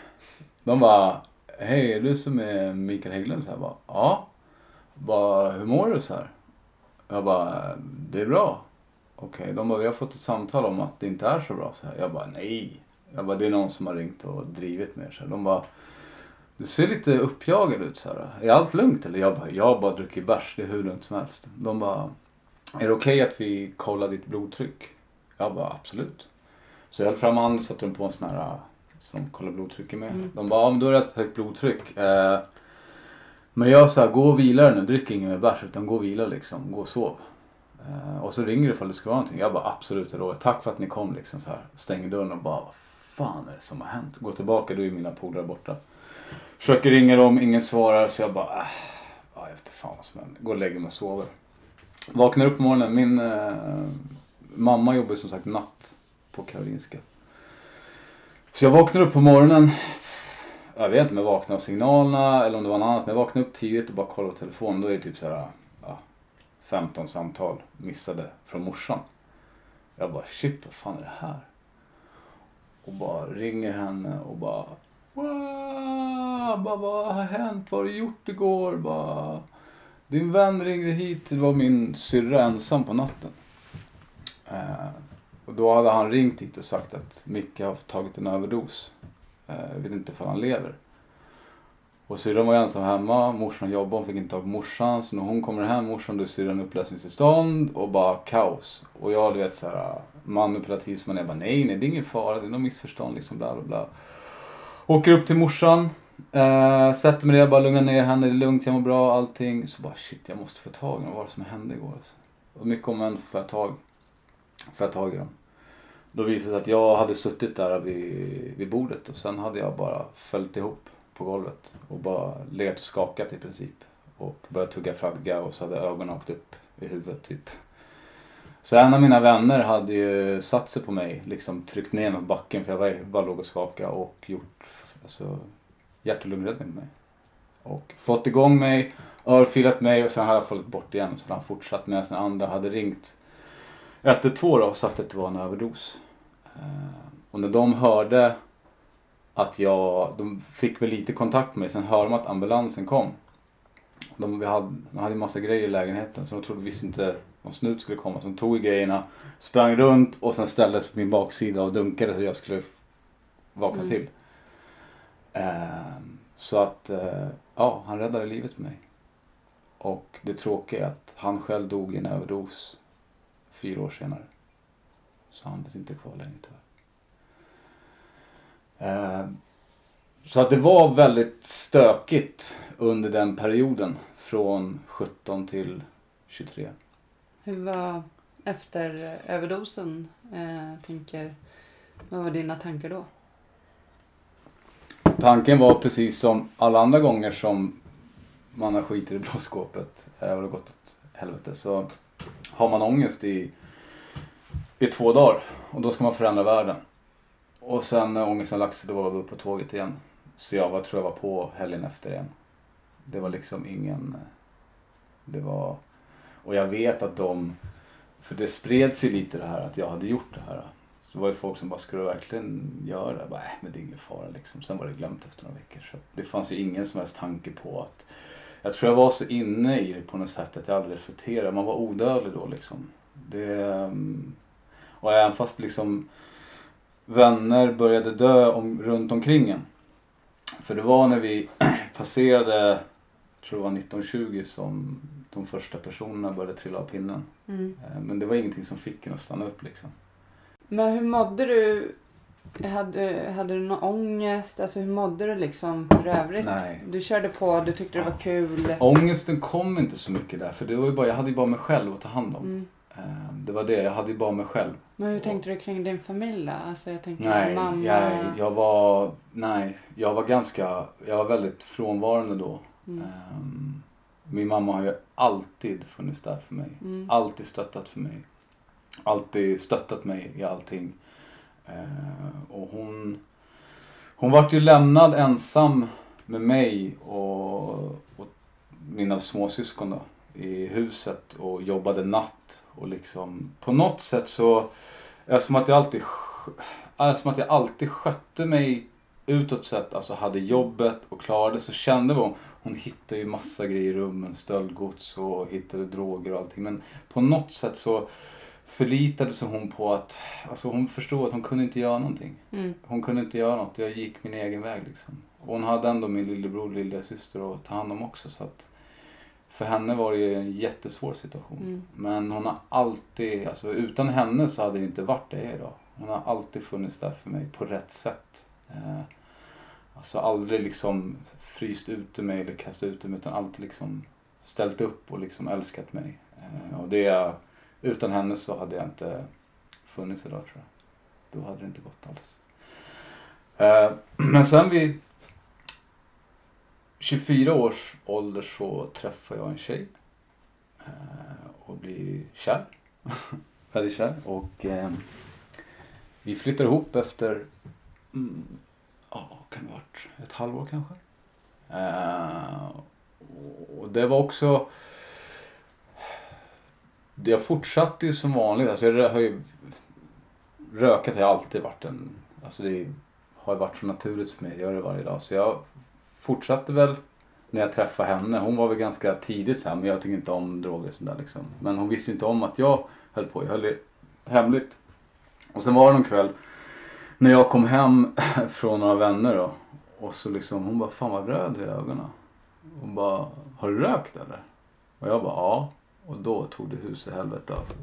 De bara, hej, är du som är Mikael Hägglund? Så jag bara, ja. Bara, hur mår du så här? Jag bara, det är bra. Okej, okay. de bara, vi har fått ett samtal om att det inte är så bra så här. Jag bara, nej. Jag bara, det är någon som har ringt och drivit med så här. De bara, du ser lite uppjagad ut så här. Är allt lugnt eller? Jag bara, jag har bara druckit bärs, det är hur lugnt som helst. De bara, är det okej okay att vi kollar ditt blodtryck? Jag bara, absolut. Så jag höll fram handen och satte dem på en sån här som kollar blodtrycket med. Mm. De bara, ja men då är det ett högt blodtryck. Eh, men jag sa, gå och vila nu, drick ingen mer bärs utan gå och vila liksom, gå och sov. Eh, och så ringer du ifall det ska vara någonting. Jag bara, absolut jag lovar. Tack för att ni kom liksom så här. Stänger dörren och bara, vad fan är det som har hänt? Går tillbaka, då är mina polare borta. Försöker ringa dem, ingen svarar så jag bara, äh, jag vet fan vad som händer. Går och lägger mig och sover. Vaknar upp på morgonen, min äh, mamma jobbar som sagt natt på Karolinska. Så jag vaknar upp på morgonen. Jag vet inte om jag vaknade av signalerna eller om det var något annat. Men jag vaknade upp tidigt och bara kollade på telefonen. Då är det typ så här, 15 samtal missade från morsan. Jag bara shit vad fan är det här? Och bara ringer henne och bara Wow! Bara, vad har hänt? Vad har du gjort igår? Bara, din vän ringde hit. Det var min syrra ensam på natten. Eh, och då hade han ringt hit och sagt att Micke har tagit en överdos. Uh, jag vet inte om han lever. Och syrran var ensam hemma, morsan jobbade, hon fick inte tag på morsan. Så när hon kommer hem, morsan, då är syrran upplösningstillstånd och bara kaos. Och jag, du vet såhär manipulativ som man är, bara nej, nej, det är ingen fara, det är något missförstånd liksom, bla bla bla. Åker upp till morsan, eh, sätter mig där, bara lugnar ner henne, det är lugnt, jag mår bra, allting. Så bara shit, jag måste få tag i dem, vad var det som hände igår? Alltså. Och mycket om en får jag tag, får jag tag i dem. Då visade det sig att jag hade suttit där vid, vid bordet och sen hade jag bara följt ihop på golvet och bara legat och skakat i princip. Och börjat tugga fradga och så hade ögonen åkt upp i huvudet typ. Så en av mina vänner hade ju satt sig på mig, liksom tryckt ner mig på backen för jag var, bara låg och skakade och gjort alltså, hjärt och lungräddning på mig. Och fått igång mig, örfilat mig och sen hade jag fallit bort igen. Så han fortsatt medan den andra hade ringt 112 och sagt att det var en överdos. Eh, och när de hörde att jag, de fick väl lite kontakt med mig, sen hörde de att ambulansen kom. De, vi hade, de hade en massa grejer i lägenheten så de trodde visst inte någon snut skulle komma. Så de tog i grejerna, sprang runt och sen ställde sig på min baksida och dunkade så jag skulle vakna mm. till. Uh, så att, uh, ja, han räddade livet på mig. Och det tråkiga är att han själv dog i en överdos fyra år senare. Så han finns inte kvar längre tyvärr. Uh, så att det var väldigt stökigt under den perioden från 17 till 23. Hur var efter överdosen? Eh, tänker, vad var dina tankar då? Tanken var precis som alla andra gånger som man har skitit i blåskåpet och det har gått åt helvete så har man ångest i, i två dagar och då ska man förändra världen. Och sen när ångesten lagt sig då var vi på tåget igen. Så jag var, tror jag var på helgen efter igen. Det var liksom ingen... Eh, det var... Och jag vet att de... För det spreds ju lite det här att jag hade gjort det här. Så det var ju folk som bara, ska du verkligen göra det? Bara, Nej men det är ingen fara liksom. Sen var det glömt efter några veckor. Så det fanns ju ingen som helst tanke på att... Jag tror jag var så inne i det på något sätt att jag aldrig reflekterade. Man var odödlig då liksom. Det... Mm, och även fast liksom vänner började dö om, runt omkring en. För det var när vi [clears throat] passerade, tror det var 1920 som de första personerna började trilla av pinnen. Mm. Eh, men det var ingenting som fick en att stanna upp liksom. Men hur mådde du Hade, hade du någon ångest? Alltså hur mådde du liksom för övrigt? Nej. Du körde på, du tyckte det var kul. Ångesten kom inte så mycket där för det var bara, jag hade ju bara mig själv att ta hand om. Mm. Eh, Det var det, jag hade ju bara mig själv. Men hur tänkte du kring din familj då? Alltså jag tänkte Nej, mamma. jag, jag var, nej, jag var ganska, jag var väldigt frånvarande då. Mm. Ehm, Min mamma har ju alltid funnits där för mig. Mm. Alltid stöttat för mig. Alltid stöttat mig i allting. Eh, och hon, hon vart ju lämnad ensam med mig och, och mina småsyskon då, i huset och jobbade natt. Och liksom, på något sätt så, är som att jag alltid, sk- är som att jag alltid skötte mig utåt sett, alltså hade jobbet och klarade så kände hon, hon hittade ju massa grejer i rummen, stöldgods och hittade droger och allting. Men på något sätt så förlitade sig hon på att, alltså hon förstod att hon kunde inte göra någonting. Mm. Hon kunde inte göra något, jag gick min egen väg liksom. Och hon hade ändå min lillebror och lillasyster att ta hand om också så att för henne var det ju en jättesvår situation. Mm. Men hon har alltid, alltså utan henne så hade det inte varit det idag. Hon har alltid funnits där för mig på rätt sätt. Eh, alltså aldrig liksom fryst ute mig eller kastat ut mig utan alltid liksom ställt upp och liksom älskat mig. Eh, och det, utan henne så hade jag inte funnits idag tror jag. Då hade det inte gått alls. Eh, [clears throat] men sen vid 24 års ålder så träffar jag en tjej. Eh, och blir kär. [laughs] Väldigt kär. Och eh, vi flyttar ihop efter, mm, ja, kan det varit ett halvår kanske. Eh, och det var också, det jag fortsatte ju som vanligt. Alltså jag har ju, röket har ju alltid varit en, alltså det har ju varit så naturligt för mig jag gör det varje dag. Så jag fortsatte väl när jag träffade henne. Hon var väl ganska tidigt så här, men jag tycker inte om droger och sånt där liksom. Men hon visste inte om att jag höll på. Jag höll det hemligt. Och sen var det någon kväll när jag kom hem [laughs] från några vänner då. Och så liksom, hon bara, fan vad röd du är i ögonen. Hon bara, har du rökt eller? Och jag bara, ja. Och då tog det hus i helvete alltså.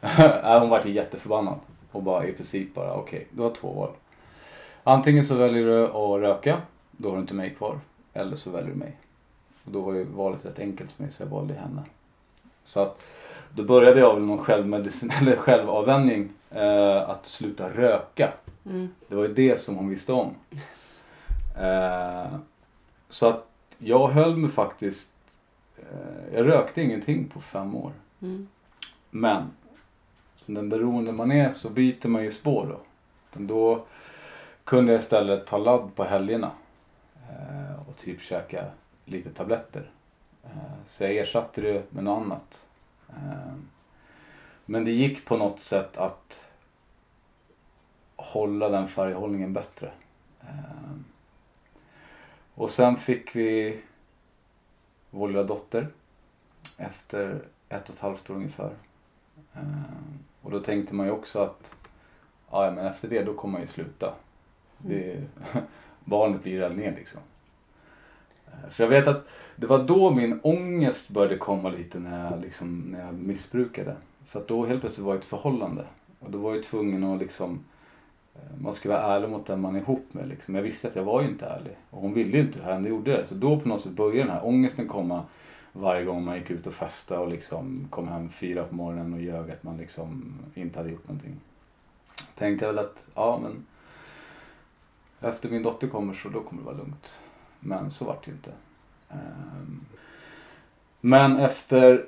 [laughs] Äh, hon vart jätteförbannad. Och bara i princip bara, okej, du har två val. Antingen så väljer du att röka, då har du inte mig kvar. Eller så väljer du mig. Och då var ju valet rätt enkelt för mig så jag valde henne. Så att då började jag väl någon självmedicin [laughs] eller självavvänjning. Eh, att sluta röka. Mm. Det var ju det som hon visste om. Eh, så att jag höll mig faktiskt... Eh, jag rökte ingenting på fem år. Mm. Men som den beroende man är så byter man ju spår då. Utan Då kunde jag istället ta ladd på helgerna. Eh, och typ käka lite tabletter. Eh, så jag ersatte det med något annat. Eh, men det gick på något sätt att hålla den färghållningen bättre. Och sen fick vi vår lilla dotter efter ett och ett halvt år ungefär. Och då tänkte man ju också att ja, men efter det då kommer man ju sluta. Det, [laughs] barnet blir räddningen liksom. Eh, för jag vet att det var då min ångest började komma lite när jag, liksom, när jag missbrukade. För att då helt plötsligt var jag i ett förhållande. Och då var jag tvungen att liksom eh, man ska vara ärlig mot den man är ihop med. Liksom. Jag visste att jag var ju inte ärlig. Och hon ville ju inte det här, ändå gjorde det. Så då på något sätt började den här ångesten komma varje gång man gick ut och festade och liksom kom hem fyra på morgonen och ljög att man liksom inte hade gjort någonting. Tänkte jag väl att, ja men efter min dotter kommer så då kommer det vara lugnt. Men så vart det inte. Ehm, men efter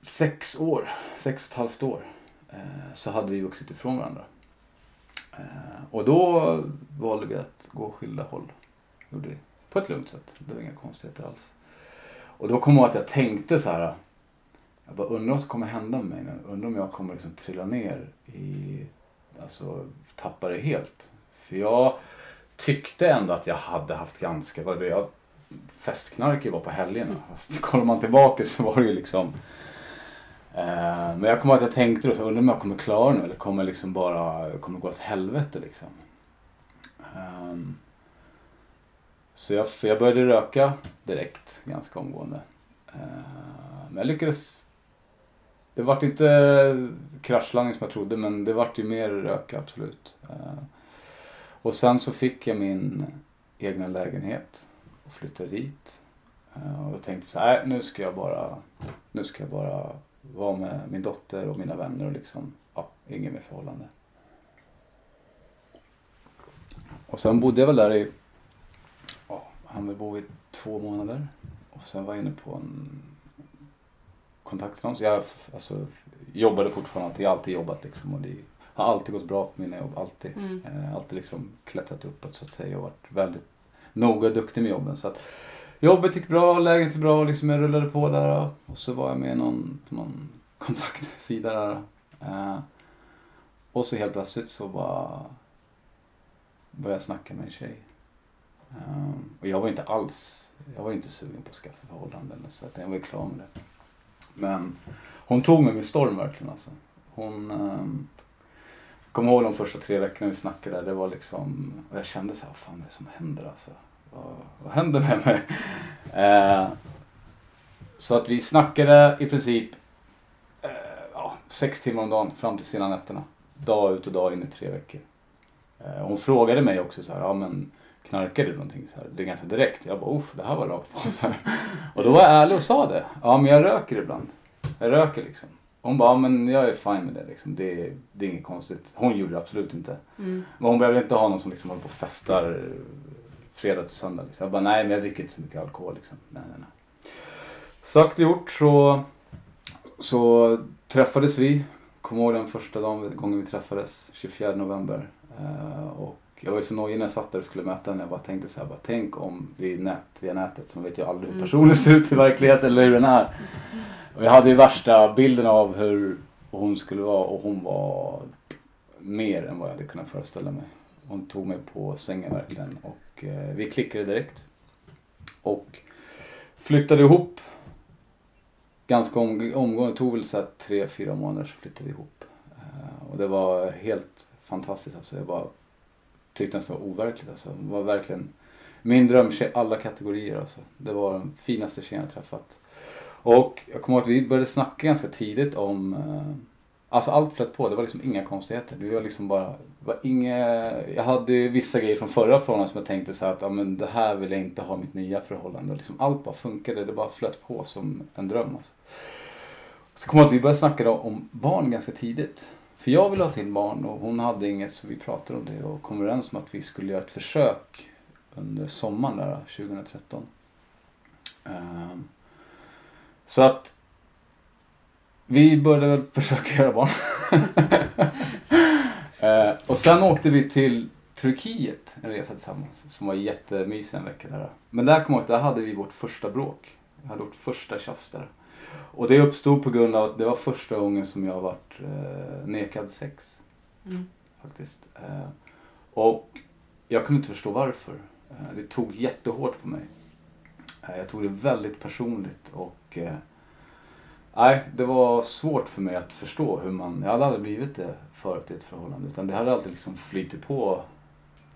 sex år, sex och ett halvt år, eh, så hade vi vuxit ifrån varandra. Ehm, och då valde vi att gå skilda håll. Gjorde vi. På ett lugnt sätt. Det var inga konstigheter alls. Och då kom jag ihåg att jag tänkte så här. Jag bara undrar vad som kommer hända med mig nu. Undrar om jag kommer liksom trilla ner i, alltså tappa det helt. För jag tyckte ändå att jag hade haft ganska, vad det jag festknarkig var på helgerna. Alltså, kollar man tillbaka så var det ju liksom eh, men jag kommer att jag tänkte då, så undrar om jag kommer klara nu eller kommer liksom bara, kommer gå åt helvete liksom. Ehm, så jag, jag började röka direkt, ganska omgående. Eh, men jag lyckades det vart inte eh, kraschlandning som jag trodde men det vart ju mer rök absolut. Eh, och sen så fick jag min egna lägenhet och flyttade dit. Eh, och jag tänkte så här, nu ska jag bara, nu ska jag bara vara med min dotter och mina vänner och liksom, ja, inget mer förhållande. Och sen bodde jag väl där i, ja, han vill bo i två månader. Och sen var jag inne på en kontaktannons. Jag alltså, jobbade fortfarande, jag har alltid jobbat liksom. Och det har alltid gått bra på mina jobb, alltid. Mm. Eh, alltid liksom klättrat uppåt så att säga och varit väldigt noga och duktig med jobben. Så att jobbet gick bra, läget gick bra, liksom jag rullade på där. Och så var jag med någon, på någon [laughs] kontaktsida där. Eh, och så helt plötsligt så bara började jag snacka med en tjej. Um, och jag var inte alls, jag var inte sugen på att skaffa förhållanden så att jag var klar med det. Men hon tog mig med storm verkligen alltså. Hon, um, jag kommer ihåg de första tre veckorna vi snackade där, det var liksom, och jag kände så här, vad fan är det som händer alltså? Vad, vad händer med mig? [laughs] eh, så att vi snackade i princip eh, ja, sex timmar om dagen fram till sena nätterna. Dag ut och dag in i tre veckor. Eh, hon frågade mig också så här, ja men knarkar du någonting? Så här, det är ganska direkt. Jag bara, uff, det här var rakt på. [laughs] Så här. Och då var jag ärlig och sa det. Ja, men jag röker ibland. Jag röker liksom. Hon bara, ja, men jag är fine med det liksom. Det, det är inget konstigt. Hon gjorde det absolut inte. Mm. Men hon behöver inte ha någon som liksom håller på och festar fredag till söndag. Liksom. Jag bara, nej men jag dricker inte så mycket alkohol liksom. Nej, nej, nej. Sagt och gjort så, så träffades vi. Kommer ihåg den första dagen, gången vi träffades, 24 november. Uh, och jag var ju så nojig när jag satt där och skulle möta henne. Jag bara tänkte så här, bara, tänk om vi nät, via nätet, så vet ju aldrig hur Mm. personen ser ut i verkligheten eller hur den är. Och jag hade ju värsta bilden av hur hon skulle vara och hon var mer än vad jag hade kunnat föreställa mig. Hon tog mig på sängen verkligen och eh, vi klickade direkt. Och flyttade ihop ganska om, omgående. Det tog väl så tre, fyra månader så flyttade vi ihop. Eh, och det var helt fantastiskt alltså. Jag bara tyckte nästan det var overkligt alltså. Det var verkligen min drömtjej alla kategorier alltså. Det var den finaste tjejen jag träffat. Och jag kommer ihåg att vi började snacka ganska tidigt om eh, Alltså allt flöt på, det var liksom inga konstigheter. Det var liksom bara, var inga, jag hade vissa grejer från förra förhållandet som jag tänkte så att ja, men det här vill jag inte ha i mitt nya förhållande. Liksom allt bara funkade, det bara flöt på som en dröm. Alltså. Så kommer jag ihåg att vi började snacka då om barn ganska tidigt. För jag ville ha till barn och hon hade inget så vi pratade om det och kom överens om att vi skulle göra ett försök under sommaren där 2013. Ehm, så att vi började väl försöka göra barn. [laughs] Ehm, och sen åkte vi till Turkiet en resa tillsammans som var jättemysig en vecka där. Men där kom jag ihåg, där hade vi vårt första bråk. Vi hade vårt första tjafs där. Och det uppstod på grund av att det var första gången som jag varit eh, nekad sex. Mm. Faktiskt. Eh, och jag kunde inte förstå varför. Eh, det tog jättehårt på mig. Eh, jag tog det väldigt personligt och eh, Nej, det var svårt för mig att förstå hur man... Jag hade aldrig blivit det förut i ett förhållande. Utan det hade alltid liksom flyttit på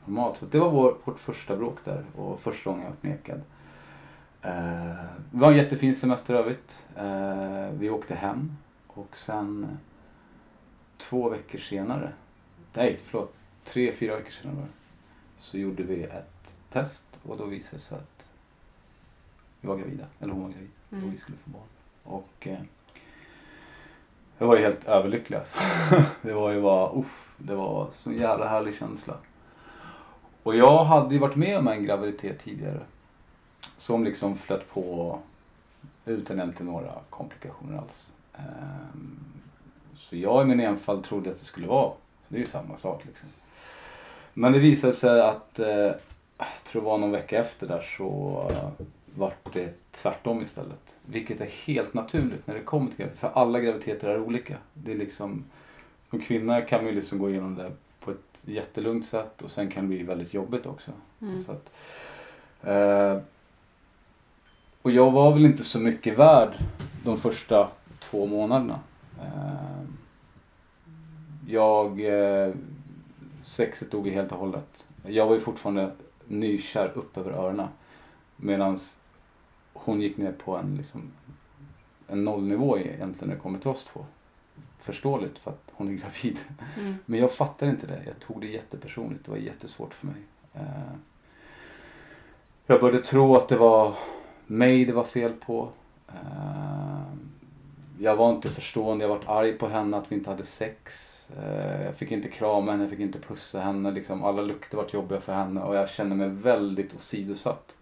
normalt. Så det var vår, vårt första bråk där och första gången jag var nekad. Eh, det var en jättefin semester övrigt. Eh, vi åkte hem och sen två veckor senare, nej förlåt, tre, fyra veckor senare så gjorde vi ett test och då visade det sig att vi var gravida, eller hon var gravid och Mm. vi skulle få barn. Och eh, jag var ju helt överlycklig alltså. [laughs] Det var ju bara, uff, det var så jävla härlig känsla. Och jag hade ju varit med om en graviditet tidigare. Som liksom flöt på utan egentligen några komplikationer alls. Ehm, Så jag i min enfald trodde att det skulle vara, så det är ju samma sak liksom. Men det visade sig att, eh, jag tror det var någon vecka efter där så vart det tvärtom istället. Vilket är helt naturligt när det kommer till graviditet. För alla graviditeter är olika. Det är liksom, som kvinna kan man ju liksom gå igenom det på ett jättelugnt sätt och sen kan det bli väldigt jobbigt också. Mm. Så att, eh, och jag var väl inte så mycket värd de första två månaderna. Eh, jag... Eh, sexet dog helt och hållet. Jag var ju fortfarande nykär upp över öronen. Medan hon gick ner på en liksom en nollnivå egentligen när det kommer till oss två. Förståeligt för att hon är gravid. Mm. Men jag fattar inte det. Jag tog det jättepersonligt. Det var jättesvårt för mig. Eh, Jag började tro att det var mig det var fel på. Eh, jag var inte förstående. Jag var arg på henne att vi inte hade sex. Eh, jag fick inte krama henne, jag fick inte pussa henne. Liksom, alla lukter vart jobbiga för henne och jag kände mig väldigt åsidosatt.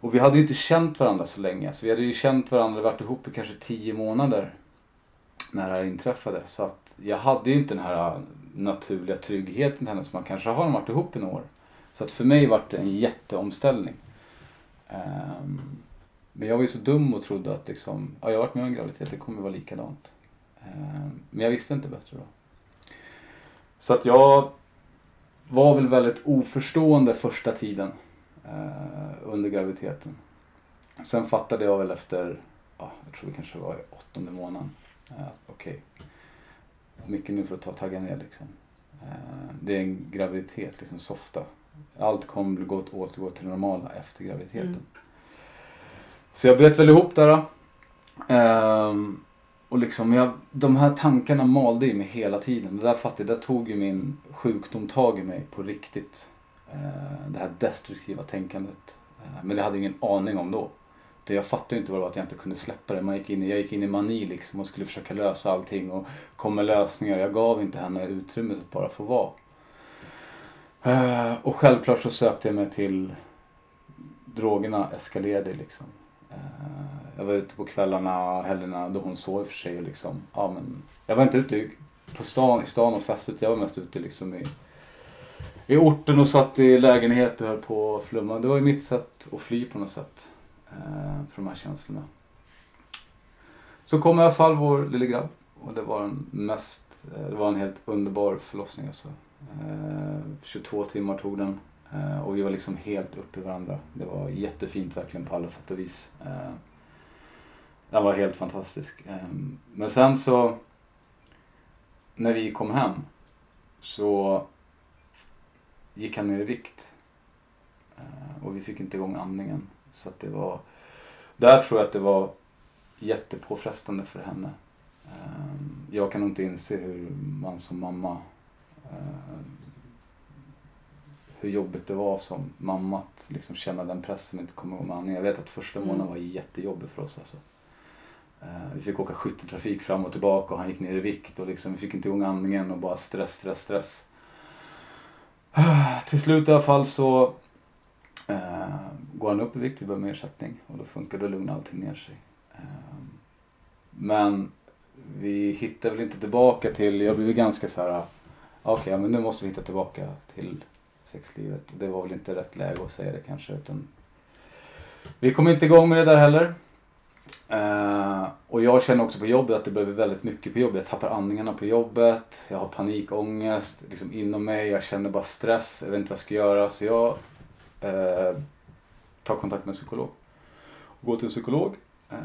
Och vi hade ju inte känt varandra så länge. Så vi hade ju känt varandra, varit ihop i kanske tio månader när det här inträffade. Så att jag hade ju inte den här naturliga tryggheten till henne som man kanske har när man varit ihop i några år. Så att för mig var det en jätteomställning. Um, men jag var ju så dum och trodde att liksom, ja, jag har varit med om en graviditet, det kommer vara likadant. Um, men jag visste inte bättre då. Så att jag var väl väldigt oförstående första tiden uh, under graviditeten. Sen fattade jag väl efter, ja, jag tror det kanske var i åttonde månaden, eh, att uh, okej, mycket nu för att ta tagga ner liksom. Uh, det är en graviditet, liksom softa. Allt kommer att återgå till det normala efter graviditeten. Mm. Så jag bet väl ihop där. Ehm, och liksom jag, de här tankarna malde i mig hela tiden. Det där fattade jag, där tog ju min sjukdom tag i mig på riktigt. Eh, det här destruktiva tänkandet. Eh, men det hade jag ingen aning om då. Det jag fattade ju inte vad det var att jag inte kunde släppa det. Man gick in, jag gick in i mani liksom och skulle försöka lösa allting och kom med lösningar. Jag gav inte henne utrymmet att bara få vara. Eh, och självklart så sökte jag mig till drogerna eskalerade liksom. Eh, jag var ute på kvällarna, och helgerna då hon sov för sig. och Liksom. Ja, men jag var inte ute på stan, i stan och festade. Jag var mest ute liksom i, i orten och satt i lägenheter och höll på och flumma. Det var ju mitt sätt att fly på något sätt. Eh, från de här känslorna. Så kom i alla fall vår lille grabb. Och det var en mest, det var en helt underbar förlossning alltså. Eh, 22 timmar tog den. Eh, och vi var liksom helt uppe i varandra. Det var jättefint verkligen på alla sätt och vis. Eh, den var helt fantastisk. Men sen så, när vi kom hem, så gick han ner i vikt. Och vi fick inte igång andningen. Så att det var, där tror jag att det var jättepåfrestande för henne. Jag kan nog inte inse hur man som mamma hur jobbigt det var som mamma att liksom känna den pressen inte komma igång med. Jag vet att första Mm. månaden var jättejobbig för oss. Alltså. Eh, Vi fick åka skytteltrafik fram och tillbaka och han gick ner i vikt och liksom, vi fick inte igång andningen och bara stress, stress, stress. Till slut i alla fall så eh, går han upp i vikt, vi med ersättning och då funkar det och lugnar allting ner sig. Eh, men vi hittar väl inte tillbaka till, jag blev ganska så här, okej okay, men nu måste vi hitta tillbaka till sexlivet. Det var väl inte rätt läge att säga det kanske utan vi kom inte igång med det där heller. Uh, och jag känner också på jobbet att det blev väldigt mycket på jobbet. Jag tappar andningarna på jobbet. Jag har panikångest liksom inom mig. Jag känner bara stress. Jag vet inte vad jag ska göra. Så jag uh, tar kontakt med en psykolog. Går till en psykolog uh,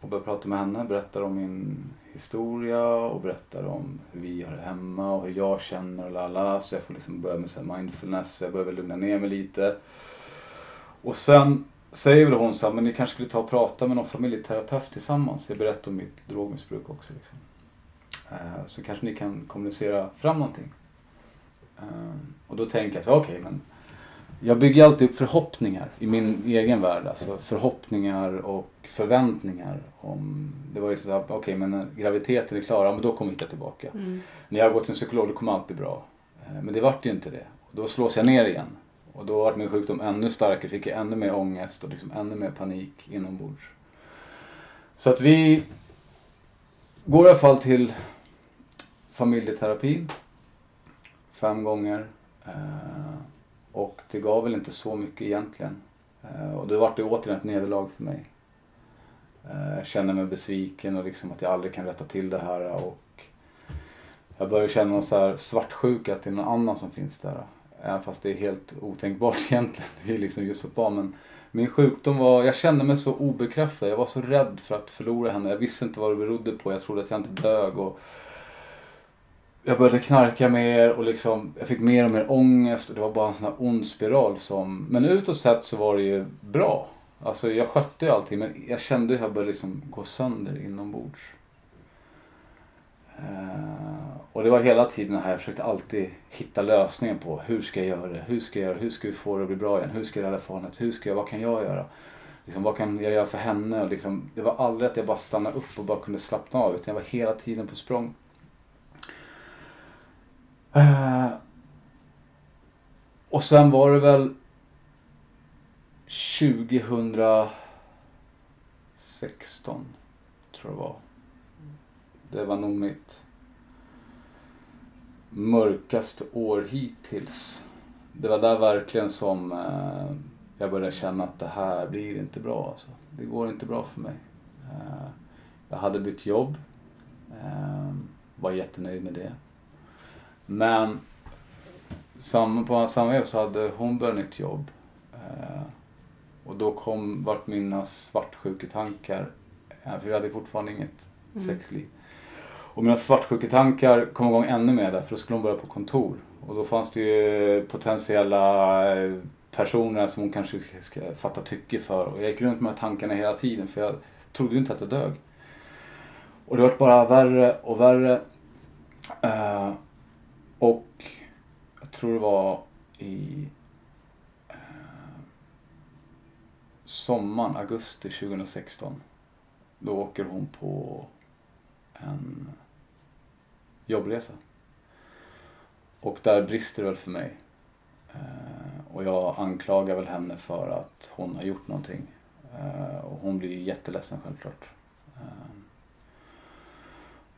och börjar prata med henne. Berättar om min historia och berättar om hur vi har det hemma och hur jag känner och lala. Så jag får liksom börja med så här mindfulness. Så jag börjar väl lugna ner mig lite. Och sen säger väl hon så här, men ni kanske skulle ta och prata med någon familjeterapeut tillsammans. Jag berättar om mitt drogmissbruk också. Liksom. Eh, så kanske ni kan kommunicera fram någonting. Eh, och då tänker jag så okej men jag bygger alltid upp förhoppningar i min egen värld. Alltså förhoppningar och förväntningar. Om, det var ju så här, okej men när graviditeten är klar, ja, men då kommer vi hitta tillbaka. Mm. När jag går till en psykolog då kommer allt bli bra. Eh, Men det vart ju inte det. Och då slås jag ner igen. Och då vart min sjukdom ännu starkare, fick jag ännu mer ångest och liksom ännu mer panik inombords. Så att vi går i alla fall till familjeterapi fem gånger. Och det gav väl inte så mycket egentligen. Eh, och då vart det återigen ett nederlag för mig. Eh, jag känner mig besviken och liksom att jag aldrig kan rätta till det här. Och jag börjar känna någon så här svartsjuka att det är någon annan som finns där. Även fast det är helt otänkbart [laughs] egentligen. Det är liksom just fotboll. Men min sjukdom var, jag kände mig så obekräftad. Jag var så rädd för att förlora henne. Jag visste inte vad det berodde på. Jag trodde att jag inte dög. Och jag började knarka mer och liksom, jag fick mer och mer ångest. Och det var bara en sån här ond spiral som... Men utåt sett så var det ju bra. Alltså jag skötte ju allting men jag kände hur jag började liksom gå sönder inombords. Uh, och det var hela tiden här, jag försökte alltid hitta lösningen på hur ska jag göra det? Hur ska jag göra Hur ska vi få det att bli bra igen? Hur ska jag rädda förhållandet? Hur ska jag, vad kan jag göra? Liksom, vad kan jag göra för henne? Och liksom, det var aldrig att jag bara stannade upp och bara kunde slappna av utan jag var hela tiden på språng. Eh, och sen var det väl 2016 tror jag det var. Det var nog mitt mörkaste år hittills. Det var där verkligen som eh, jag började känna att det här blir inte bra. Alltså. Det går inte bra för mig. Eh, jag hade bytt jobb. Eh, var jättenöjd med det. Men sam, på samma veva så hade hon börjat nytt jobb. Eh, och då kom, vart mina svartsjuketankar, eh, för vi hade fortfarande inget Mm. sexliv. Och mina svartsjuketankar kom igång ännu mer där, för då skulle hon börja på kontor. Och då fanns det ju potentiella eh, personer som hon kanske ska fatta tycke för. Och jag gick runt med de här tankarna hela tiden, för jag trodde ju inte att jag dög. Och det vart bara värre och värre. Eh, och jag tror det var i eh, sommaren, augusti 2016. Då åker hon på en jobbresa. Och där brister det väl för mig. Eh, och jag anklagar väl henne för att hon har gjort någonting. Eh, och hon blir jätteledsen självklart. Eh,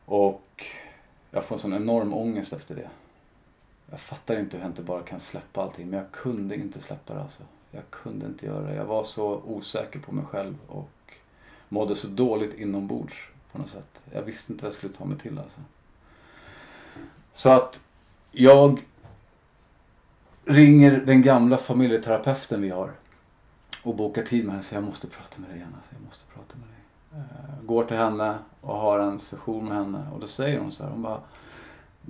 och jag får en sån enorm ångest efter det. Jag fattar inte hur jag inte bara kan släppa allting, men jag kunde inte släppa det alltså. Jag kunde inte göra det. Jag var så osäker på mig själv och mådde så dåligt inombords på något sätt. Jag visste inte vad jag skulle ta mig till alltså. Så att jag ringer den gamla familjeterapeuten vi har och bokar tid med henne Så säger jag måste prata med dig igen. Alltså, jag måste prata med dig. Eh, går till henne och har en session med henne och då säger hon så här. Hon bara,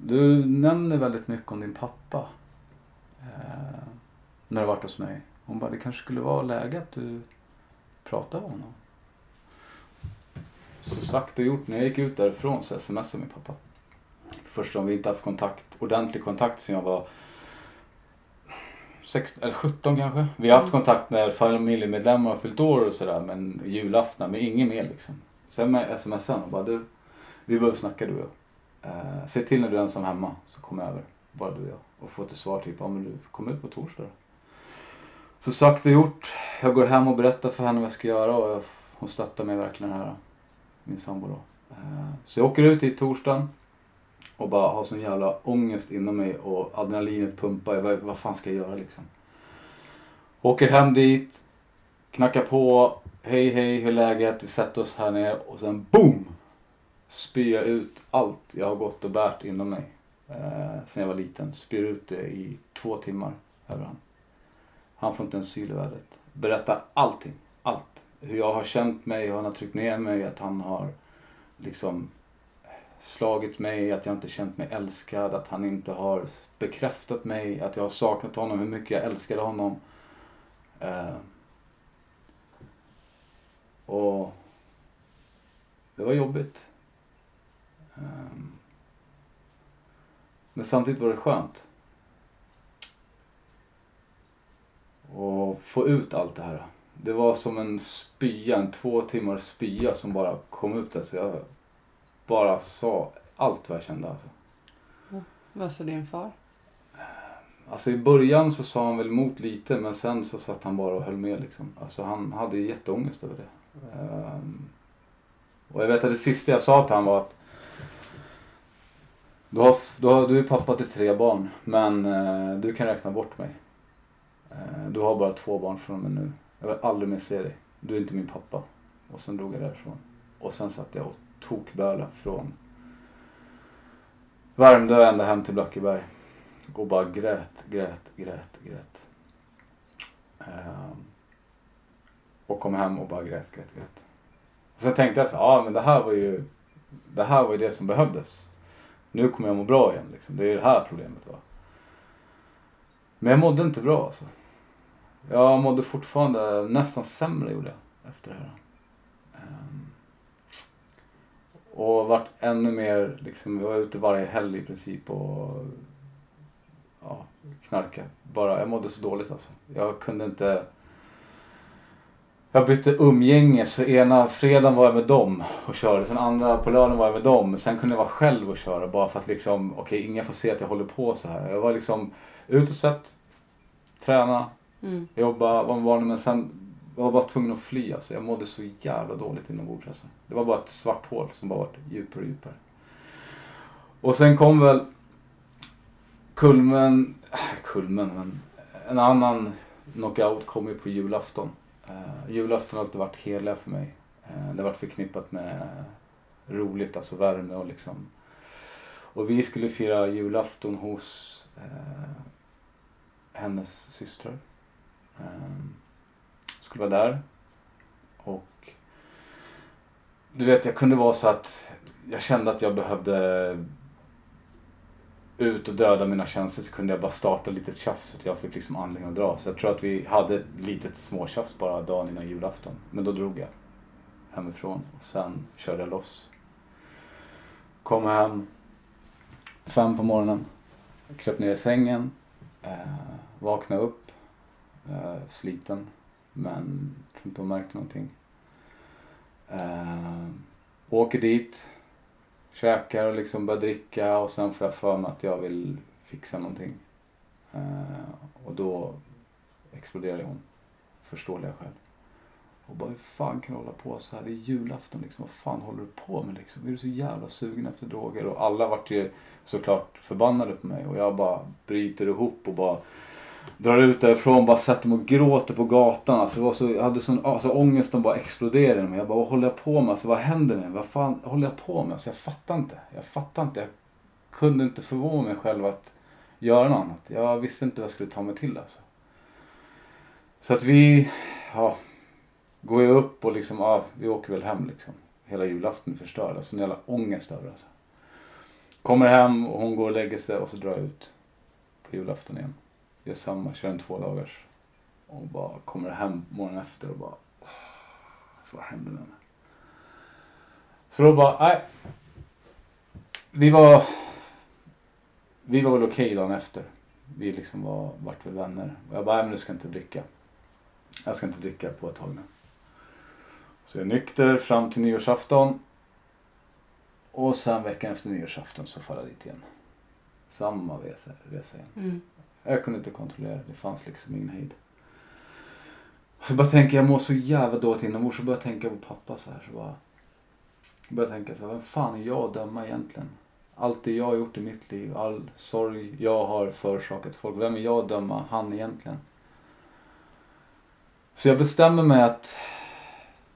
du nämner väldigt mycket om din pappa. Eh, när du varit hos mig. Hon bara, det kanske skulle vara läge att du pratar med honom. Så sagt och gjort. När jag gick ut därifrån så smsade min pappa. Första gången vi inte haft kontakt, ordentlig kontakt sen jag var 16, eller 17 kanske. Vi har haft kontakt när familjemedlemmar har fyllt år och sådär men julafton, men inget mer liksom. Sen med smsade och bara du, vi behöver snacka du och jag. Eh, se till när du är ensam hemma så kom jag över, bara du och jag. Och få ett svar typ, ja men du kom ut på torsdag då. Så sagt och gjort. Jag går hem och berättar för henne vad jag ska göra och jag, hon stöttar mig verkligen här. Min sambo då. Eh, Så jag åker ut i torsdagen och bara har sån jävla ångest inom mig och adrenalinet pumpar. Jag, vad, vad fan ska jag göra liksom? Åker hem dit, knackar på. Hej hej, hur är läget? Vi sätter oss här nere och sen boom! Spyr jag ut allt jag har gått och bärt inom mig. Eh, sen jag var liten. Spyr ut det i två timmar över han. Han får inte en syl i vädret. Berättar allting. Allt. Hur jag har känt mig, hur han har tryckt ner mig, att han har liksom slagit mig, att jag inte känt mig älskad, att han inte har bekräftat mig, att jag har saknat honom, hur mycket jag älskade honom. Eh, och det var jobbigt. Eh, men samtidigt var det skönt. Och få ut allt det här. Det var som en spya, en två timmars spya som bara kom ut där. Så jag bara sa allt vad jag kände alltså. Vad sa din far? Alltså i början så sa han väl emot lite men sen så satt han bara och höll med liksom. Alltså han hade ju jätteångest över det. Ehm, och jag vet att det sista jag sa till honom var att du, har, du, har, du är pappa till tre barn men eh, du kan räkna bort mig. Eh, du har bara två barn från och med nu. Jag vill aldrig mer se dig. Du är inte min pappa. Och sen drog jag därifrån. Och sen satt jag och tokböla från Värmdö ända hem till Blackeberg. Och bara grät, grät, grät, grät. Eh, och kom hem och bara grät, grät, grät. Och sen tänkte jag så ja men det här var ju det här var ju det som behövdes. Nu kommer jag må bra igen liksom. Det är det här problemet va. Men jag mådde inte bra alltså. Jag mådde fortfarande nästan sämre gjorde jag efter det här. Ehm. Och vart ännu mer, liksom, jag var ute varje helg i princip och ja, knarka. Bara, jag mådde så dåligt alltså. Jag kunde inte... Jag bytte umgänge, så ena fredagen var jag med dem och körde, sen andra på lördagen var jag med dem. Sen kunde jag vara själv och köra bara för att liksom, okej, okay, ingen får se att jag håller på så här. Jag var liksom ut och sett, träna, Mm. jobba, var med barnen men sen jag var bara tvungen att fly alltså. Jag mådde så jävla dåligt inombords alltså. Det var bara ett svart hål som bara vart djupare och djupare. Och sen kom väl kulmen, äh, kulmen, men en annan knockout kom ju på julafton. Uh, julafton har alltid varit heliga för mig. Uh, det har varit förknippat med roligt, alltså värme och liksom. Och vi skulle fira julafton hos uh, hennes systrar. Skulle vara där. Och du vet, jag kunde vara så att jag kände att jag behövde ut och döda mina känslor så kunde jag bara starta lite tjafs så att jag fick liksom anledning att dra. Så jag tror att vi hade ett litet småtjafs bara dagen innan julafton. Men då drog jag hemifrån och sen körde jag loss. Kom hem fem på morgonen. Kröp ner i sängen. Eh, vaknade upp. Eh, sliten. Men jag tror inte hon märkte någonting. Eh, åker dit käkar och liksom börjar dricka och sen får jag för mig att jag vill fixa någonting. Eh, och då exploderar hon. Förståeliga skäl. Och bara, hur fan kan du hålla på så här? Det är julafton liksom. Vad fan håller du på med liksom? Är du så jävla sugen efter droger? Och alla vart ju såklart förbannade på mig. Och jag bara bryter ihop och bara drar ut därifrån, bara sätter mig och gråter på gatan. Alltså, det var så, jag hade sån alltså, ångesten bara exploderade inom mig. Jag bara, vad håller jag på med? Alltså, vad händer nu? Vad fan håller jag på med? Alltså, jag fattar inte. Jag fattar inte. Jag kunde inte förvåna mig själv att göra något annat. Jag visste inte vad jag skulle ta mig till alltså. Så att vi, ja, går ju upp och liksom, ja, vi åker väl hem liksom. Hela julafton är förstörd. Alltså en jävla ångest över alltså. Kommer hem och hon går och lägger sig och så drar jag ut på julafton igen gör samma, kör en två dagars och bara kommer hem morgonen efter och bara så vad händer med mig? Så då bara, nej. Vi var vi var väl okej okay dagen efter. Vi liksom var, vart väl vänner. Och jag bara, nej men du ska inte dricka. Jag ska inte dricka på ett tag nu. Så jag är nykter fram till nyårsafton. Och sen veckan efter nyårsafton så faller jag dit igen. Samma resa, resa igen. Mm. Jag kunde inte kontrollera det. Fanns liksom ingen hejd. Så bara tänker jag mår så jävla dåligt inombords. Så börjar jag tänka på pappa så här. Så bara, jag börjar tänka så här, vem fan är jag att döma egentligen? Allt det jag har gjort i mitt liv, all sorg jag har förorsakat folk. Vem är jag att döma han egentligen? Så jag bestämmer mig att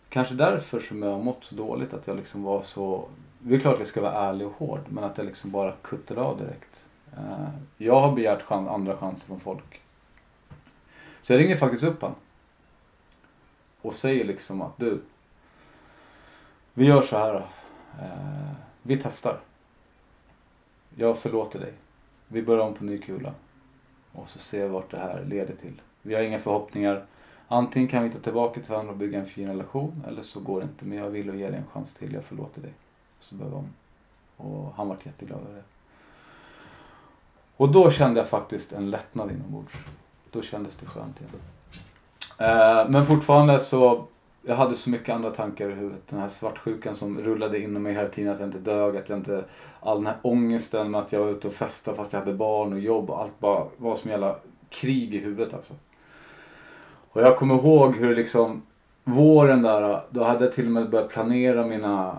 kanske därför som jag har mått så dåligt att jag liksom var så... Det är klart att jag ska vara ärlig och hård men att jag liksom bara kuttade av direkt. Eh, jag har begärt chans, andra chanser från folk. Så jag ringer faktiskt upp han. Och säger liksom att du. Vi gör så här. då. Eh, vi testar. Jag förlåter dig. Vi börjar om på ny kula. Och så ser vi vart det här leder till. Vi har inga förhoppningar. Antingen kan vi ta tillbaka till varandra och bygga en fin relation. Eller så går det inte. Men jag vill ge dig en chans till. Jag förlåter dig. Så börjar vi om. Och han vart jätteglad över det. Och då kände jag faktiskt en lättnad inombords. Då kändes det skönt igen. Eh, men fortfarande så, jag hade så mycket andra tankar i huvudet. Den här svartsjukan som rullade inom mig hela tiden. Att jag inte dög, att jag inte... All den här ångesten med att jag var ute och festade fast jag hade barn och jobb. Och allt bara var som jävla krig i huvudet alltså. Och jag kommer ihåg hur liksom våren där, då hade jag till och med börjat planera mina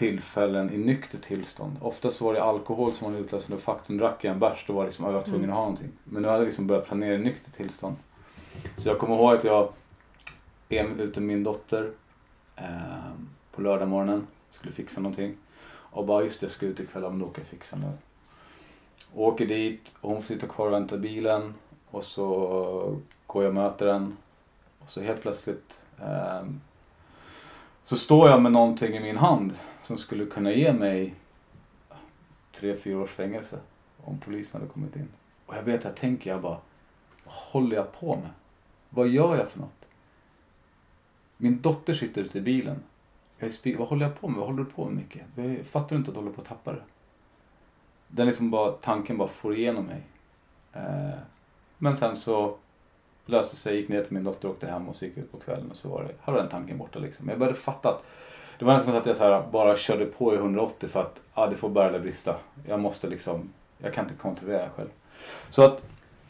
tillfällen i nykter tillstånd. Oftast var det alkohol som var den utlösande faktorn. Drack jag en bärs då var liksom, jag var tvungen mm. att ha någonting. Men nu hade jag liksom börjat planera i nykter tillstånd. Så jag kommer ihåg att jag är ute med min dotter eh, på lördag morgonen. Skulle fixa någonting. Och bara just det, jag ska ut ikväll, men då åker jag fixa nu. Åker dit och hon får sitta kvar och vänta i bilen. Och så går jag och möter den. Och så helt plötsligt eh, så står jag med någonting i min hand som skulle kunna ge mig tre, fyra års fängelse om polisen hade kommit in. Och jag vet, jag tänker, jag bara, vad håller jag på med? Vad gör jag för något? Min dotter sitter ute i bilen. Jag är vad håller jag på med? Vad håller du på med Micke? Fattar du inte att du håller på att tappa det? Den liksom bara, tanken bara får igenom mig. Eh, men sen så löste sig, gick ner till min dotter, åkte hem och så gick jag ut på kvällen och så var det, hade den tanken borta liksom. Jag började fatta att det var nästan så att jag så här bara körde på i 180 för att ah, det får bära eller brista. Jag måste liksom, jag kan inte kontrollera själv. Så att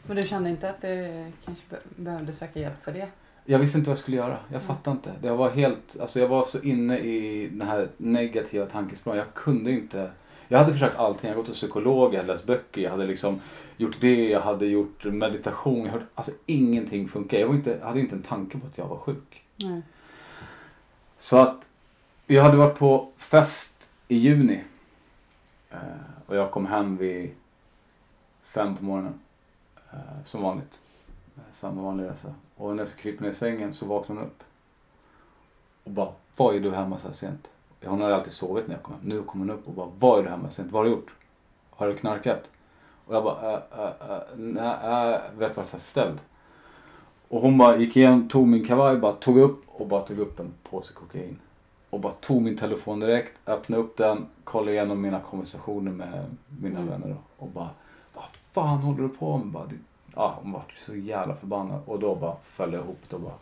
Men du kände inte att du kanske be- behövde söka hjälp för det? jag visste inte vad jag skulle göra. Jag fattade inte. Det var helt, alltså jag var så inne i den här negativa tankesprånget. Jag kunde inte. Jag hade försökt allting. Jag hade gått till psykolog, jag hade läst böcker, jag hade liksom gjort det, jag hade gjort meditation. Jag hade, alltså ingenting funkade. Jag var inte, hade inte en tanke på att jag var sjuk. Nej. Så att jag hade varit på fest i juni. Eh, och jag kom hem vid fem på morgonen. Eh, som vanligt. Samma vanliga resa. Och när jag ska krypa ner i sängen så vaknar hon upp. Och bara, vad är du hemma så här sent? Hon hade alltid sovit när jag kom hem. Nu kommer hon upp och bara, vad är du hemma så sent? Vad har du gjort? Har du knarkat? Och jag bara, äh, äh, äh, nej, äh, vet så här ställd. Och hon bara gick igenom, tog min kavaj, bara tog upp och bara tog upp en påse kokain. Och bara tog min telefon direkt, öppnade upp den, kollade igenom mina konversationer med mina Mm. vänner och bara Vad fan håller du på med? Bara, det, ja, hon var så jävla förbannad. Och då bara föll jag ihop. Då bara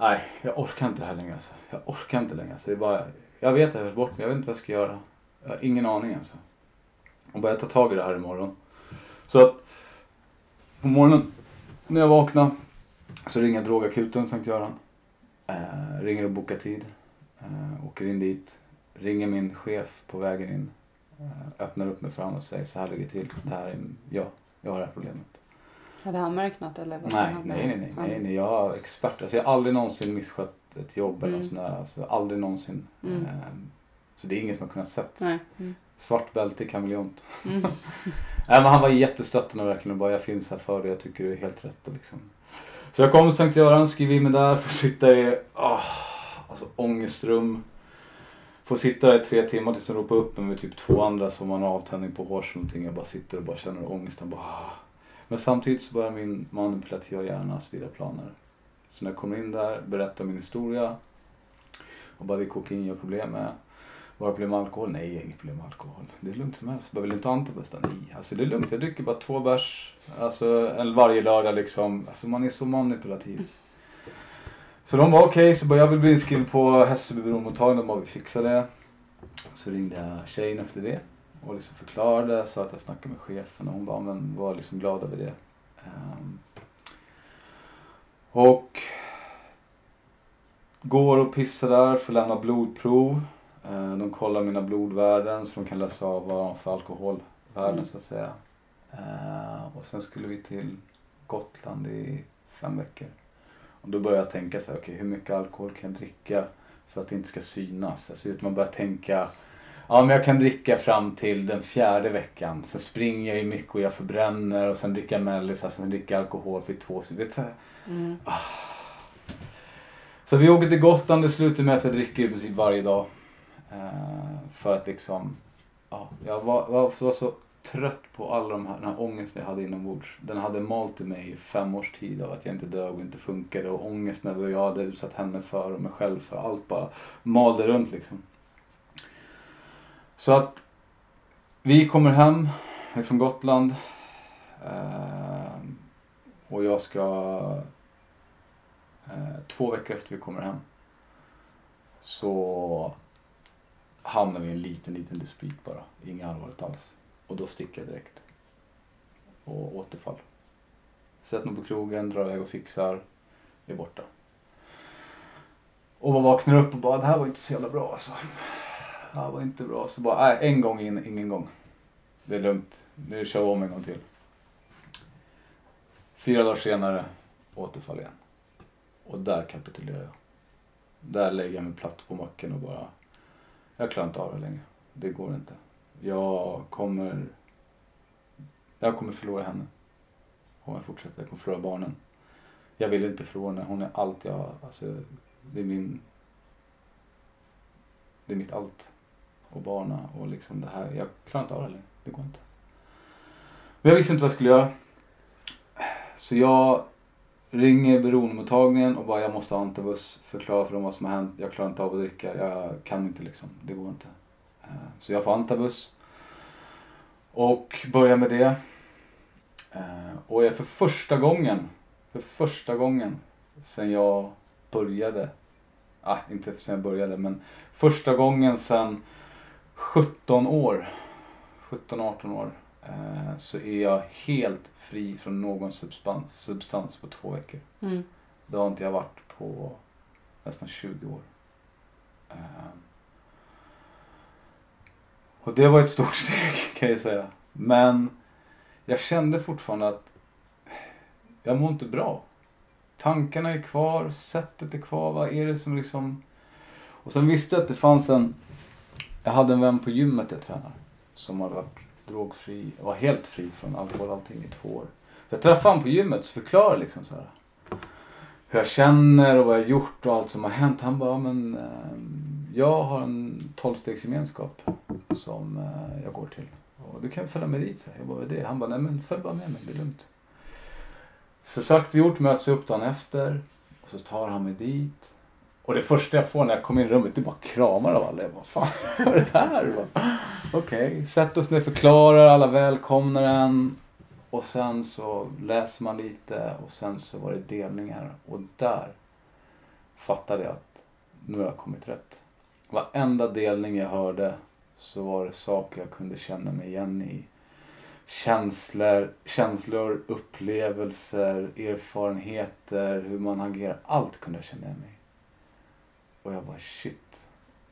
Nej, jag orkar inte det här längre alltså. Jag orkar inte längre. alltså. det är bara, jag vet att jag har bort mig, jag vet inte vad jag ska göra. Jag har ingen aning alltså. Och börjar ta tag i det här imorgon. Så att på morgonen när jag vaknar så ringer jag drogakuten Sankt Göran. Eh, ringer och bokar tid. Eh, åker in dit. Ringer min chef på vägen in. Eh, öppnar upp mig för honom och säger så här ligger det till. Det här är ja, Jag har det här problemet. Hade han märkt något eller? vad Nej, nej, nej, nej, han- nej, nej. Jag är expert. Alltså, jag har aldrig någonsin misskött ett jobb eller Mm. något sånt där. Alltså, aldrig någonsin. Mm. Ehm, Så det är ingen som har kunnat sett. Nej. Mm. Svart bälte i kameleont. Mm. [laughs] Nej, men han var jättestöttande verkligen. och Bara, jag finns här för dig. Jag tycker du är helt rätt. Och liksom. Så jag kom till Sankt Göran, skrev in mig där. Får sitta i oh, alltså, ångestrum. Får sitta där i tre timmar tills de ropar upp mig med typ två andra som har en avtändning på hårs eller någonting. Jag bara sitter och bara känner ångesten. Bara, ah. Men samtidigt så börjar min manipulativa hjärna spira planer. Så när jag kommer in där, berättar min historia. Och bara det är kokain jag har problem med. Var har problem med alkohol? Nej, jag har inget problem med alkohol. Det är lugnt som helst. Behöver vill du inte ha antabus? Nej, alltså det är lugnt. Jag dricker bara två bärs. Alltså varje lördag liksom. Alltså man är så manipulativ. Så de var okej, så bara jag vill bli inskriven på Hässelby beroendemottagning. De bara vi fixar det. Så ringde jag tjejen efter det. Och liksom förklarade, sa att jag snackade med chefen och hon bara, men var liksom glad över det. Ehm, och går och pissar där, får lämna blodprov. Eh, De kollar mina blodvärden så de kan läsa av vad de har för alkoholvärden Mm. så att säga. Eh, Och sen skulle vi till Gotland i fem veckor. Och då började jag tänka så här, okej hur mycket alkohol kan jag dricka för att det inte ska synas? Alltså man börjar tänka, ja men jag kan dricka fram till den fjärde veckan. Sen springer jag ju mycket och jag förbränner och sen dricker jag mellisar, sen dricker jag alkohol för två, så vet, så Mm. så vi åker till Gotland, det slutar med att jag dricker i princip varje dag. Eh, för att liksom, ja, jag var, var, var så trött på all de här, den här ångesten jag hade inombords. Den hade malt i mig i fem års tid av att jag inte dög och inte funkade och ångesten över vad jag hade utsatt henne för och mig själv för. Allt bara malde runt liksom. Så att vi kommer hem från Gotland. Eh, och jag ska Eh, två veckor efter vi kommer hem så hamnar vi i en liten, liten dispyt bara. Inget allvarligt alls. Och då sticker jag direkt. Och återfall. Sätter mig på krogen, drar iväg och fixar. Är borta. Och man vaknar upp och bara, det här var inte så jävla bra alltså. Det här var inte bra. Så bara, nej, en gång in, ingen gång. Det är lugnt. Nu kör vi om en gång till. Fyra dagar senare, återfall igen. Och där kapitulerar jag. Där lägger jag mig platt på macken. och bara... Jag klarar inte av det längre. Det går inte. Jag kommer... Jag kommer förlora henne. Om jag fortsätter. Jag kommer förlora barnen. Jag vill inte förlora henne. Hon är allt jag... Alltså, det är min... Det är mitt allt. Och barna och liksom det här. Jag klarar inte av det längre. Det går inte. Men jag visste inte vad jag skulle göra. Så jag ringer beroendemottagningen och bara jag måste ha antabus. Förklara för dem vad som har hänt. Jag klarar inte av att dricka. Jag kan inte liksom. Det går inte. Eh, så jag får antabus. Och börjar med det. Eh, och jag för första gången, för första gången sen jag började, ah, inte sen jag började, men första gången sen 17 år, 17-18 år, eh, så är jag helt fri från någon substans, substans på två veckor. Mm. Det har inte jag varit på nästan 20 år. Eh, Och det var ett stort [laughs] steg kan jag säga. Men jag kände fortfarande att jag mår inte bra. Tankarna är kvar, sättet är kvar. Vad är det som liksom... Och sen visste jag att det fanns en... Jag hade en vän på gymmet jag tränar. Som hade varit drogfri, var helt fri från alkohol och allting i två år. Så jag träffade honom på gymmet och förklarade liksom så här. Hur jag känner och vad jag har gjort och allt som har hänt. Han bara, men eh, jag har en tolvstegsgemenskap som eh, jag går till. Och du kan följa med dit. Så. Jag bara, vad är det? Han bara, nej men följ bara med mig, det är lugnt. Så sagt och gjort möts vi upp dagen efter. Och så tar han mig dit. Och det första jag får när jag kommer in i rummet det är bara kramar av alla. Jag bara, fan [laughs] vad är det här? Okej, okay. Okej, sätt oss ner, förklarar, alla välkomnar en. Och sen så läser man lite och sen så var det delningar. Och där fattade jag att nu har jag kommit rätt. Varenda delning jag hörde så var det saker jag kunde känna mig igen i. Känslor, känslor, upplevelser, erfarenheter, hur man agerar. Allt kunde jag känna igen mig i. Och jag bara shit,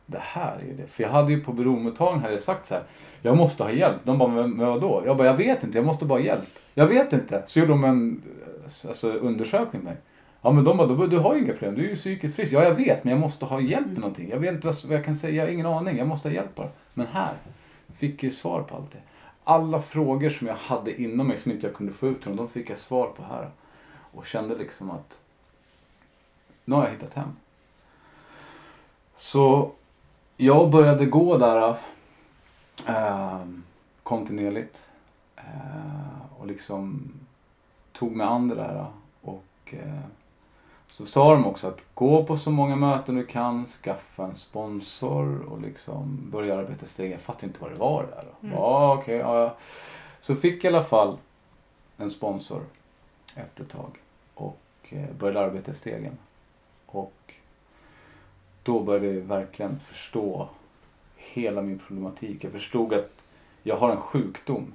det här är det. För jag hade ju på beroendemottagningen hade sagt så här, jag måste ha hjälp. De bara, men vadå? Jag bara, jag vet inte, jag måste bara ha hjälp. Jag vet inte. Så gjorde de en alltså, undersökning med mig. Ja men de bara, du, har ju inga problem, du är ju psykiskt frisk. Ja jag vet, men jag måste ha hjälp med någonting. Jag vet inte vad jag kan säga, jag har ingen aning. Jag måste ha hjälp bara. Men här fick jag ju svar på allt det. Alla frågor som jag hade inom mig som inte jag kunde få ut dem, de fick jag svar på här. Och kände liksom att nu har jag hittat hem. Så jag började gå där eh, kontinuerligt. Eh, och liksom tog mig an det där. Och eh, så sa de också att gå på så många möten du kan, skaffa en sponsor och liksom börja arbeta steg. Jag fattade inte vad det var där. Då. Mm. Ja, okej, ja, ja. Så fick jag i alla fall en sponsor efter ett tag. Och eh, började arbeta i stegen. Och då började jag verkligen förstå hela min problematik. Jag förstod att jag har en sjukdom.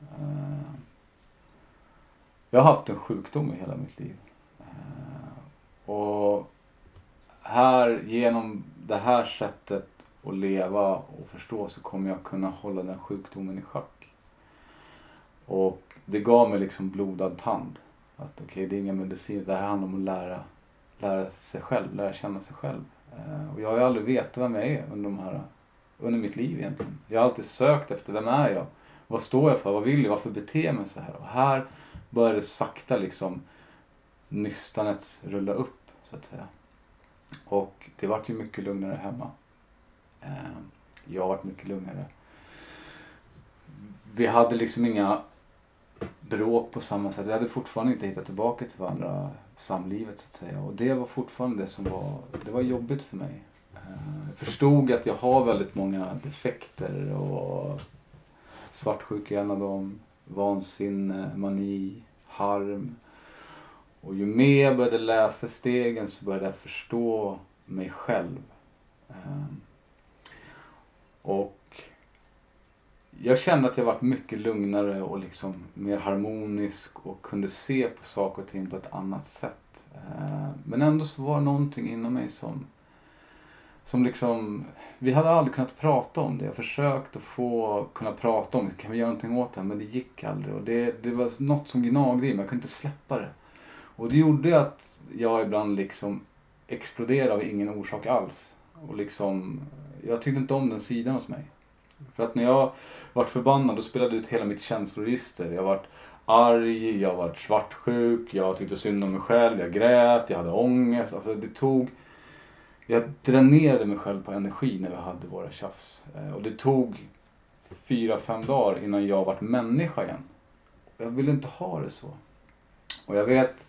Eh, jag har haft en sjukdom i hela mitt liv. Eh, och här, genom det här sättet att leva och förstå så kommer jag kunna hålla den sjukdomen i schack. Och det gav mig liksom blodad tand. Att okej, det är inga mediciner, det här handlar om att lära, lära sig själv, lära känna sig själv. Eh, och jag har ju aldrig vetat vem jag är under, de här, under mitt liv egentligen. Jag har alltid sökt efter, vem är jag? Vad står jag för? Vad vill jag? Varför beter jag mig så här? Och här började sakta liksom nystanet rulla upp, så att säga. Och det vart ju mycket lugnare hemma. Eh, jag vart mycket lugnare. Vi hade liksom inga bråk på samma sätt. Vi hade fortfarande inte hittat tillbaka till varandra, samlivet så att säga. Och det var fortfarande det som var, det var jobbigt för mig. Eh, jag förstod att jag har väldigt många defekter och svartsjuka är en av dem. Vansinne, mani, harm. Och ju mer jag började läsa stegen så började jag förstå mig själv. Eh, och jag kände att jag varit mycket lugnare och liksom mer harmonisk och kunde se på saker och ting på ett annat sätt. Eh, men ändå så var det någonting inom mig som, som liksom, vi hade aldrig kunnat prata om det. Jag försökte att få kunna prata om det, kan vi göra någonting åt det här? Men det gick aldrig och det, det var något som gnagde i mig, jag kunde inte släppa det. Och det gjorde att jag ibland liksom exploderade av ingen orsak alls. Och liksom, jag tyckte inte om den sidan hos mig. För att när jag vart förbannad då spelade jag ut hela mitt känsloregister. Jag vart arg, jag vart svartsjuk, jag tyckte synd om mig själv, jag grät, jag hade ångest. Alltså det tog... Jag dränerade mig själv på energi när vi hade våra tjafs. Eh, och det tog fyra, fem dagar innan jag vart människa igen. Jag ville inte ha det så. Och jag vet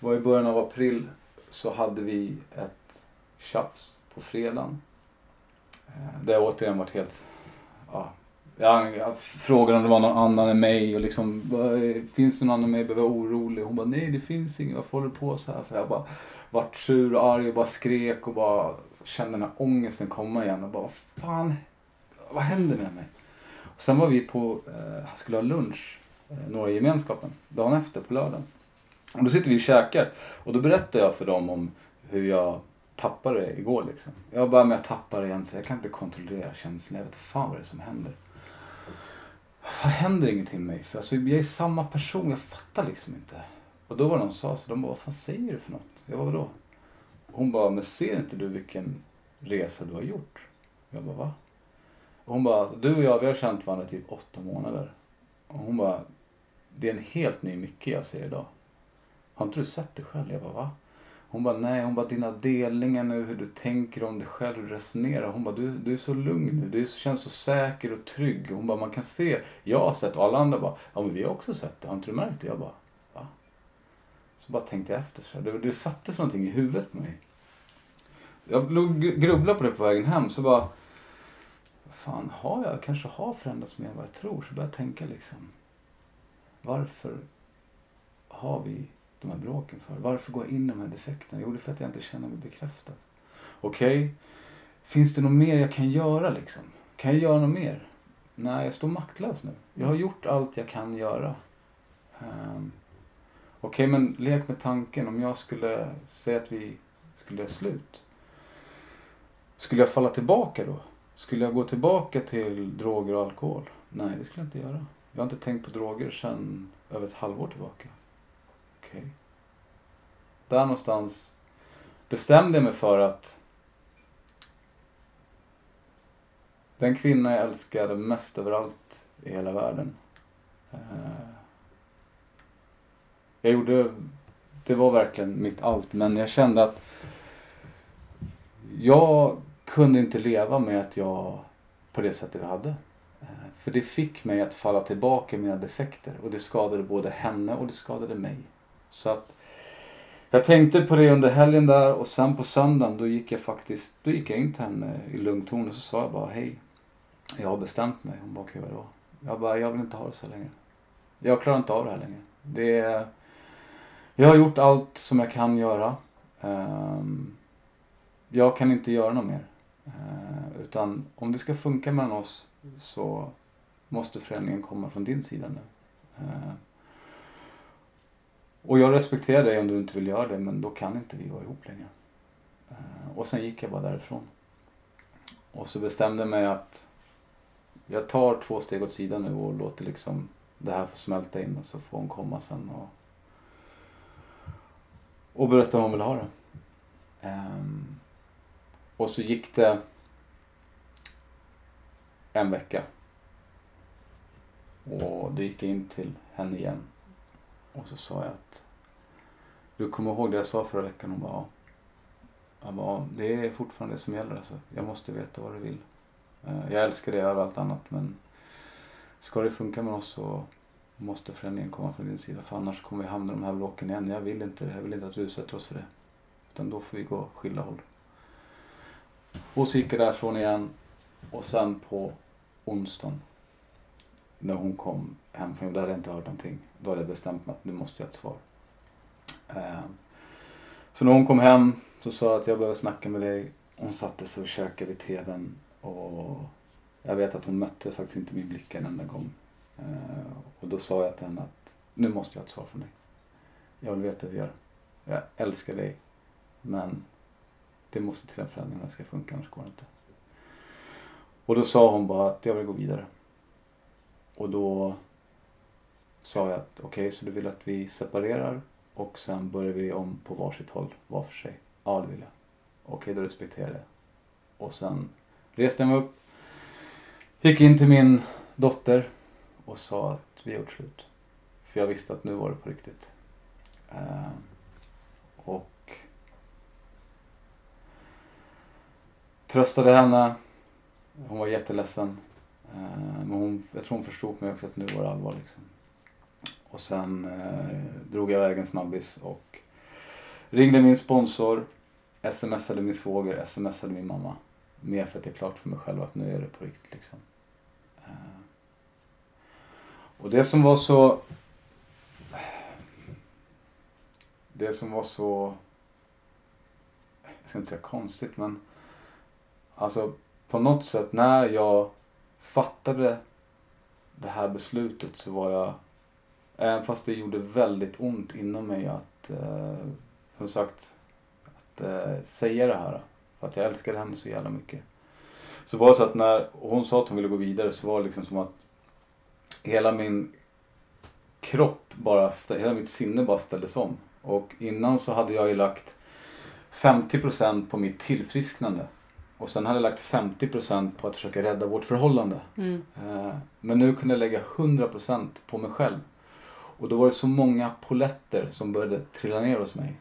var i början av april så hade vi ett tjafs på fredagen. Eh, det har återigen varit helt... Ja, jag, jag frågade om det var någon annan än mig och liksom, finns det någon annan än mig? Behöver jag orolig? Hon bara, nej det finns ingen. Varför håller du på så här? För jag bara vart sur och arg och bara skrek och bara kände den här ångesten komma igen och bara, vad fan, vad händer med mig? Och sen var vi på, eh, skulle ha lunch, eh, några i gemenskapen, dagen efter på lördagen. Och då sitter vi och käkar och då berättar jag för dem om hur jag tappade det igår liksom. Jag bara med att tappa det igen så jag kan inte kontrollera känslan. Jag vet inte fan vad det är som händer. Vad händer ingenting med mig? För alltså, jag är samma person, jag fattar liksom inte. Och då var det någon som sa så, de bara, vad fan säger du för något? Jag bara, vadå? Hon bara, men ser inte du vilken resa du har gjort? Jag bara, va? Och hon bara, du och jag vi har känt varandra i typ åtta månader. Och hon bara, det är en helt ny Micke jag ser idag. Har inte du sett det själv? Jag bara, va? Hon bara, nej, hon bara, dina delningar nu, hur du tänker om dig själv, hur du resonerar. Hon bara, du, du är så lugn nu, du så- känns så säker och trygg. Hon bara, man kan se, jag har sett och alla andra bara, ja men vi har också sett det, har inte du märkt det? Jag bara, va? Så bara tänkte jag efter, så här. det, det sattes någonting i huvudet på mig. Jag låg och grubblade på det på vägen hem, så bara, vad fan, har jag kanske har förändrats mer än vad jag tror? Så började jag tänka liksom, varför har vi de här bråken för? Varför går jag in i de här defekterna? Jo, det är för att jag inte känner mig bekräftad. Okej, finns det något mer jag kan göra liksom? Kan jag göra något mer? Nej, jag står maktlös nu. Jag har gjort allt jag kan göra. Um, Okej, men lek med tanken. Om jag skulle säga att vi skulle göra slut. Skulle jag falla tillbaka då? Skulle jag gå tillbaka till droger och alkohol? Nej, det skulle jag inte göra. Jag har inte tänkt på droger sedan över ett halvår tillbaka. Okej. Där någonstans bestämde jag mig för att den kvinna jag älskade mest överallt i hela världen. Eh, jag gjorde, det var verkligen mitt allt, men jag kände att jag kunde inte leva med att jag på det sättet vi hade. Eh, för det fick mig att falla tillbaka i mina defekter och det skadade både henne och det skadade mig. Så att jag tänkte på det under helgen där och sen på söndagen då gick jag faktiskt då gick jag in till henne i lugn ton och så sa jag bara hej. Jag har bestämt mig. Hon bara okej vadå? Jag bara jag vill inte ha det så länge. Jag klarar inte av det här längre. Det är, jag har gjort allt som jag kan göra. Ehm, jag kan inte göra något mer. Ehm, utan om det ska funka mellan oss så måste förändringen komma från din sida nu. Ehm, och jag respekterar dig om du inte vill göra det, men då kan inte vi vara ihop längre. Eh, och sen gick jag bara därifrån. Och så bestämde jag mig att jag tar två steg åt sidan nu och låter liksom det här få smälta in och så får hon komma sen och, och berätta hur hon vill ha det. Eh, och så gick det en vecka. Och då gick jag in till henne igen. Och så sa jag att du kommer ihåg det jag sa förra veckan? Hon bara ja. Jag bara, det är fortfarande det som gäller alltså. Jag måste veta vad du vill. Eh, jag älskar dig över allt annat men ska det funka med oss så måste förändringen komma från din sida för annars kommer vi hamna i de här bråken igen. Jag vill inte det. Jag vill inte att du utsätter oss för det. Utan då får vi gå skilda håll. Och så gick jag därifrån igen. Och sen på onsdagen när hon kom hem från jobbet, hade jag inte hört någonting. Då hade jag bestämt mig att nu måste jag ha ett svar. Ehm, så när hon kom hem så sa jag att jag behöver snacka med dig. Hon satte sig och käkade vid tvn. Och jag vet att hon mötte faktiskt inte min blick en enda gång. Ehm, och då sa jag till henne att nu måste jag ha ett svar från dig. Jag vill veta hur jag gör. Jag älskar dig. Men det måste till en förändring om det ska funka, annars går det inte. Och då sa hon bara att jag vill gå vidare. Och då sa jag att okej, så du vill att vi separerar och sen börjar vi om på varsitt håll, var för sig. Ja, det vill jag. Okej, då respekterar jag det. Och sen reste jag mig upp, gick in till min dotter och sa att vi har gjort slut. För jag visste att nu var det på riktigt. Eh, och tröstade henne. Hon var jätteledsen. Eh, men hon, jag tror hon förstod mig också att nu var det allvar liksom. Och sen eh, drog jag iväg en snabbis och ringde min sponsor, smsade min svåger, smsade min mamma. Mer för att det är klart för mig själv att nu är det på riktigt liksom. Eh, och det som var så... Det som var så... Jag ska inte säga konstigt men... Alltså på något sätt när jag fattade det här beslutet så var jag... Även fast det gjorde väldigt ont inom mig att... Eh, som sagt, att eh, säga det här. För att jag älskade henne så jävla mycket. Så var det så att när hon sa att hon ville gå vidare så var det liksom som att hela min kropp bara, hela mitt sinne bara ställdes om. Och innan så hade jag ju lagt 50% på mitt tillfrisknande. Och sen hade jag lagt 50% på att försöka rädda vårt förhållande. Mm. Eh, Men nu kunde jag lägga 100% på mig själv. Och då var det så många poletter som började trilla ner hos mig.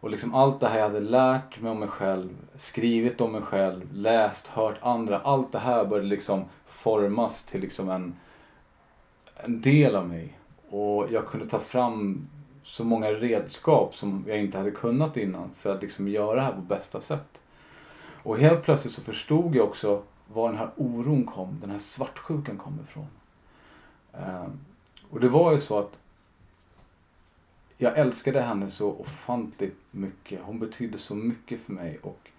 Och liksom allt det här jag hade lärt mig om mig själv, skrivit om mig själv, läst, hört andra. Allt det här började liksom formas till liksom en, en del av mig. Och jag kunde ta fram så många redskap som jag inte hade kunnat innan för att liksom göra det här på bästa sätt. Och helt plötsligt så förstod jag också var den här oron kom, den här svartsjukan kom ifrån. Ehm, och det var ju så att jag älskade henne så ofantligt mycket. Hon betydde så mycket för mig och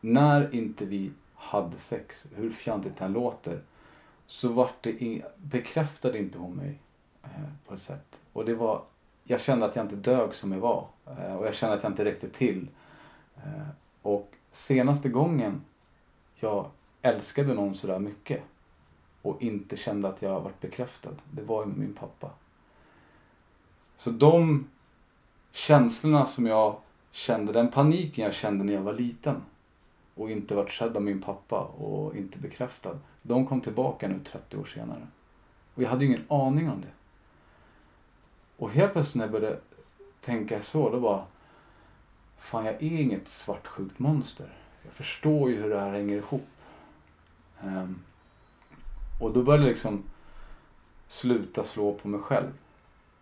när inte vi hade sex, hur fjantigt det än låter, så vart det in, bekräftade inte hon mig eh, på ett sätt. Och det var, jag kände att jag inte dög som jag var eh, och jag kände att jag inte räckte till. Eh, och senaste gången jag älskade någon sådär mycket och inte kände att jag varit bekräftad, det var ju min pappa. Så de känslorna som jag kände, den paniken jag kände när jag var liten och inte varit sedd av min pappa och inte bekräftad, de kom tillbaka nu 30 år senare. Och jag hade ju ingen aning om det. Och helt plötsligt när jag började tänka så, då bara Fan, jag är inget svartsjukt monster. Jag förstår ju hur det här hänger ihop. Um, och då började jag liksom sluta slå på mig själv.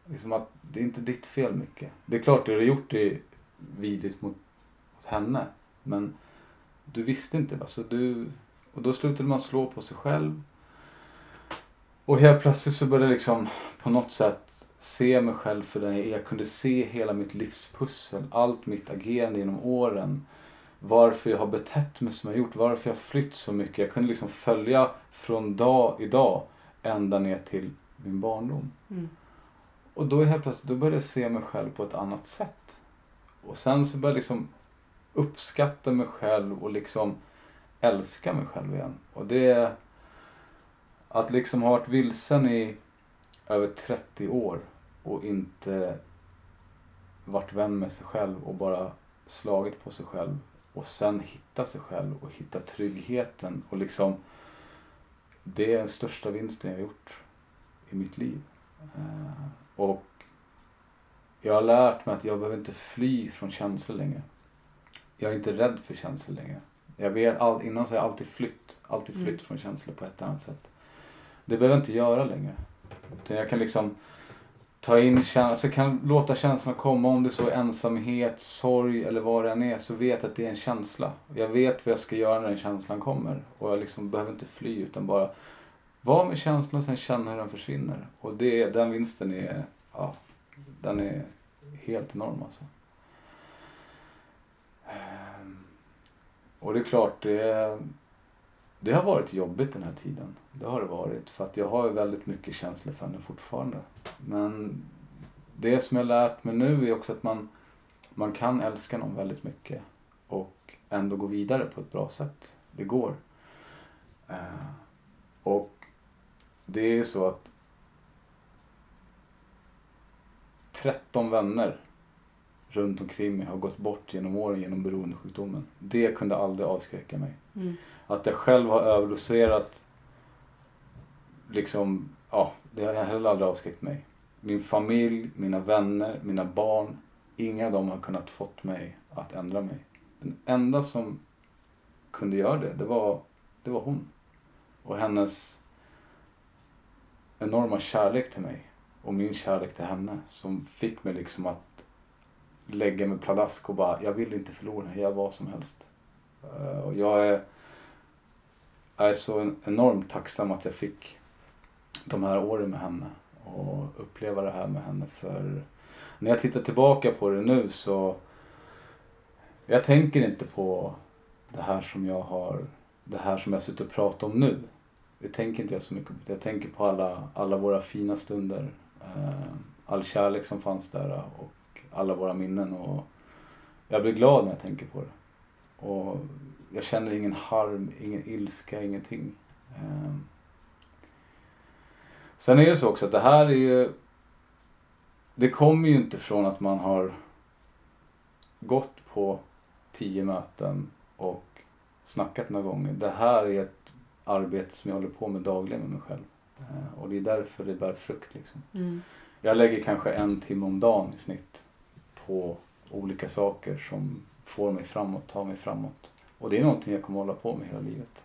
Liksom att det är inte ditt fel mycket. Det är klart, det du har gjort är vidrigt mot, mot henne. Men du visste inte. Va? Så du, och då slutade man slå på sig själv. Och helt plötsligt så började jag liksom på något sätt se mig själv för den jag är. Jag kunde se hela mitt livspussel, allt mitt agerande genom åren. Varför jag har betett mig som jag gjort, varför jag har flytt så mycket. Jag kunde liksom följa från dag i dag ända ner till min barndom. Mm. Och då helt plötsligt, då började jag se mig själv på ett annat sätt. Och sen så började jag liksom uppskatta mig själv och liksom älska mig själv igen. Och det att liksom ha varit vilsen i över 30 år och inte varit vän med sig själv och bara slagit på sig själv och sen hitta sig själv och hitta tryggheten och liksom det är den största vinsten jag har gjort i mitt liv. Eh, och jag har lärt mig att jag behöver inte fly från känslor längre. Jag är inte rädd för känslor längre. Jag vet, all, innan så har jag alltid flytt. Alltid flytt Mm. från känslor på ett annat sätt. Det behöver jag inte göra längre. Utan jag kan liksom ta in känslor, alltså jag kan låta känslorna komma om det så ensamhet, sorg eller vad det än är. Så vet att det är en känsla. Jag vet vad jag ska göra när den känslan kommer. Och jag liksom behöver inte fly utan bara vara med känslan och sen känna hur den försvinner. Och det, den vinsten är, ja, den är helt enorm alltså. Ehm, och det är klart, det, det har varit jobbigt den här tiden. Det har det varit. För att jag har väldigt mycket känslor för henne fortfarande. Men det som jag har lärt mig nu är också att man, man kan älska någon väldigt mycket. Och ändå gå vidare på ett bra sätt. Det går. Eh, och det är ju så att 13 vänner runt omkring mig har gått bort genom åren genom beroendesjukdomen. Det kunde aldrig avskräcka mig. Mm. Att jag själv har överdoserat, liksom, ja, det har heller aldrig avskräckt mig. Min familj, mina vänner, mina barn, inga av dem har kunnat fått mig att ändra mig. Den enda som kunde göra det, det var, det var hon. Och hennes enorma kärlek till mig och min kärlek till henne som fick mig liksom att lägga mig pladask och bara, jag vill inte förlora, jag gör vad som helst. Eh, och jag är, jag är så enormt tacksam att jag fick de här åren med henne och uppleva det här med henne. För när jag tittar tillbaka på det nu så jag tänker inte på det här som jag har, det här som jag sitter och pratar om nu. Det tänker inte jag så mycket på. Jag tänker på alla, alla våra fina stunder. Eh, all kärlek som fanns där och alla våra minnen. Och jag blir glad när jag tänker på det. Och jag känner ingen harm, ingen ilska, ingenting. Eh, sen är det så också att det här är ju... Det kommer ju inte från att man har gått på tio möten och snackat några gånger. Det här är ett arbete som jag håller på med dagligen med mig själv. Eh, och det är därför det bär frukt. Liksom. Mm. Jag lägger kanske en timme om dagen i snitt på olika saker som får mig framåt, tar mig framåt. Och det är någonting jag kommer hålla på med hela livet.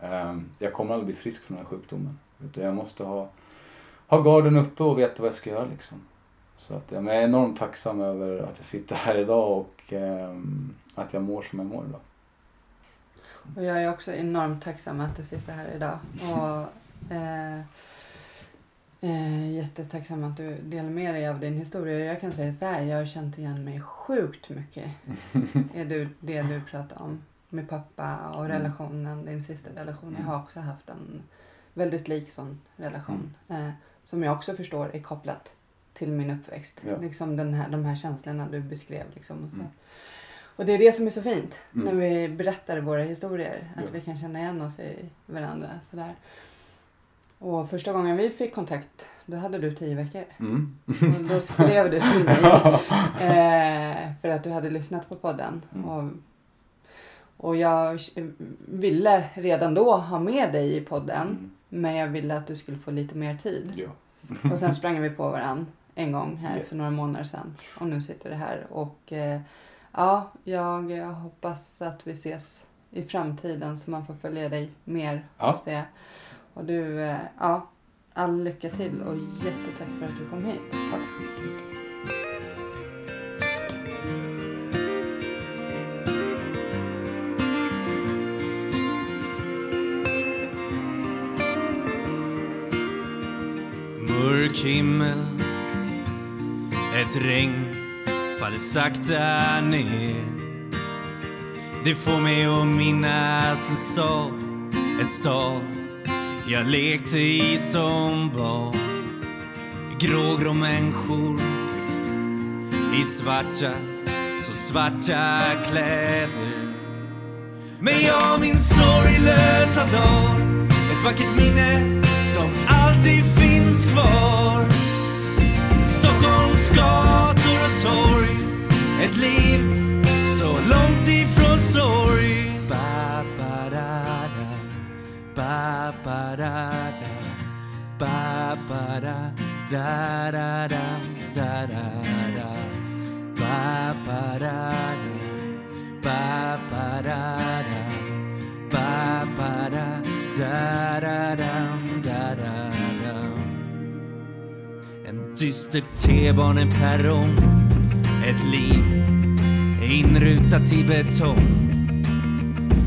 Eh, jag kommer aldrig bli frisk från den här sjukdomen. Utan jag måste ha, ha garden uppe och veta vad jag ska göra. Liksom. Så att, men jag är enormt tacksam över att jag sitter här idag och eh, att jag mår som jag mår idag. Och jag är också enormt tacksam att du sitter här idag. Och, [laughs] eh, eh, jättetacksam att du delar med dig av din historia. Jag kan säga så här, jag har känt igen mig sjukt mycket [laughs] i du, det du pratar om med pappa och relationen, din sista relation. Jag har också haft en väldigt lik sån relation. Eh, som jag också förstår är kopplat till min uppväxt. Ja. Liksom den här, de här känslorna du beskrev. Liksom och, så. Mm. och det är det som är så fint Mm. när vi berättar våra historier. Att Ja. vi kan känna igen oss i varandra. Sådär. Och första gången vi fick kontakt, då hade du tio veckor. Mm. Och då skrev du till mig [laughs] eh, för att du hade lyssnat på podden. Mm. Och, och jag ville redan då ha med dig i podden. Mm. Men jag ville att du skulle få lite mer tid. Ja. Och sen sprang vi på varann en gång här Ja. för några månader sedan. Och nu sitter det här. Och eh, ja, jag eh, hoppas att vi ses i framtiden så man får följa dig mer Ja. och se. Och du, eh, ja, all lycka till och jättetack för att du kom hit. Tack så mycket. Mörk himmel Ett regn faller sakta ner Det får mig att minnas en stad En stad jag lekte i som barn Grågrå människor. I svarta, så svarta kläder. Men jag minns sorglösa dag Ett vackert minne som alltid finns kvar. Stockholms gator och torg Ett liv så långt ifrån sorg pa ba da da pa ba da da da da da da da pa ba da da pa ba da da pa ba da da da dam, da da dam. En dyster T-baneperrong Ett liv inrutat i betong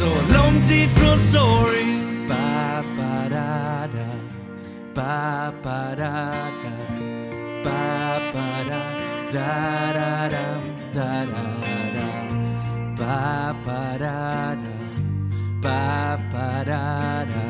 så långt ifrån sorg. Ba ba da da. Ba ba da da. Ba ba da da da da. Da da da. Ba ba da da. Ba ba da da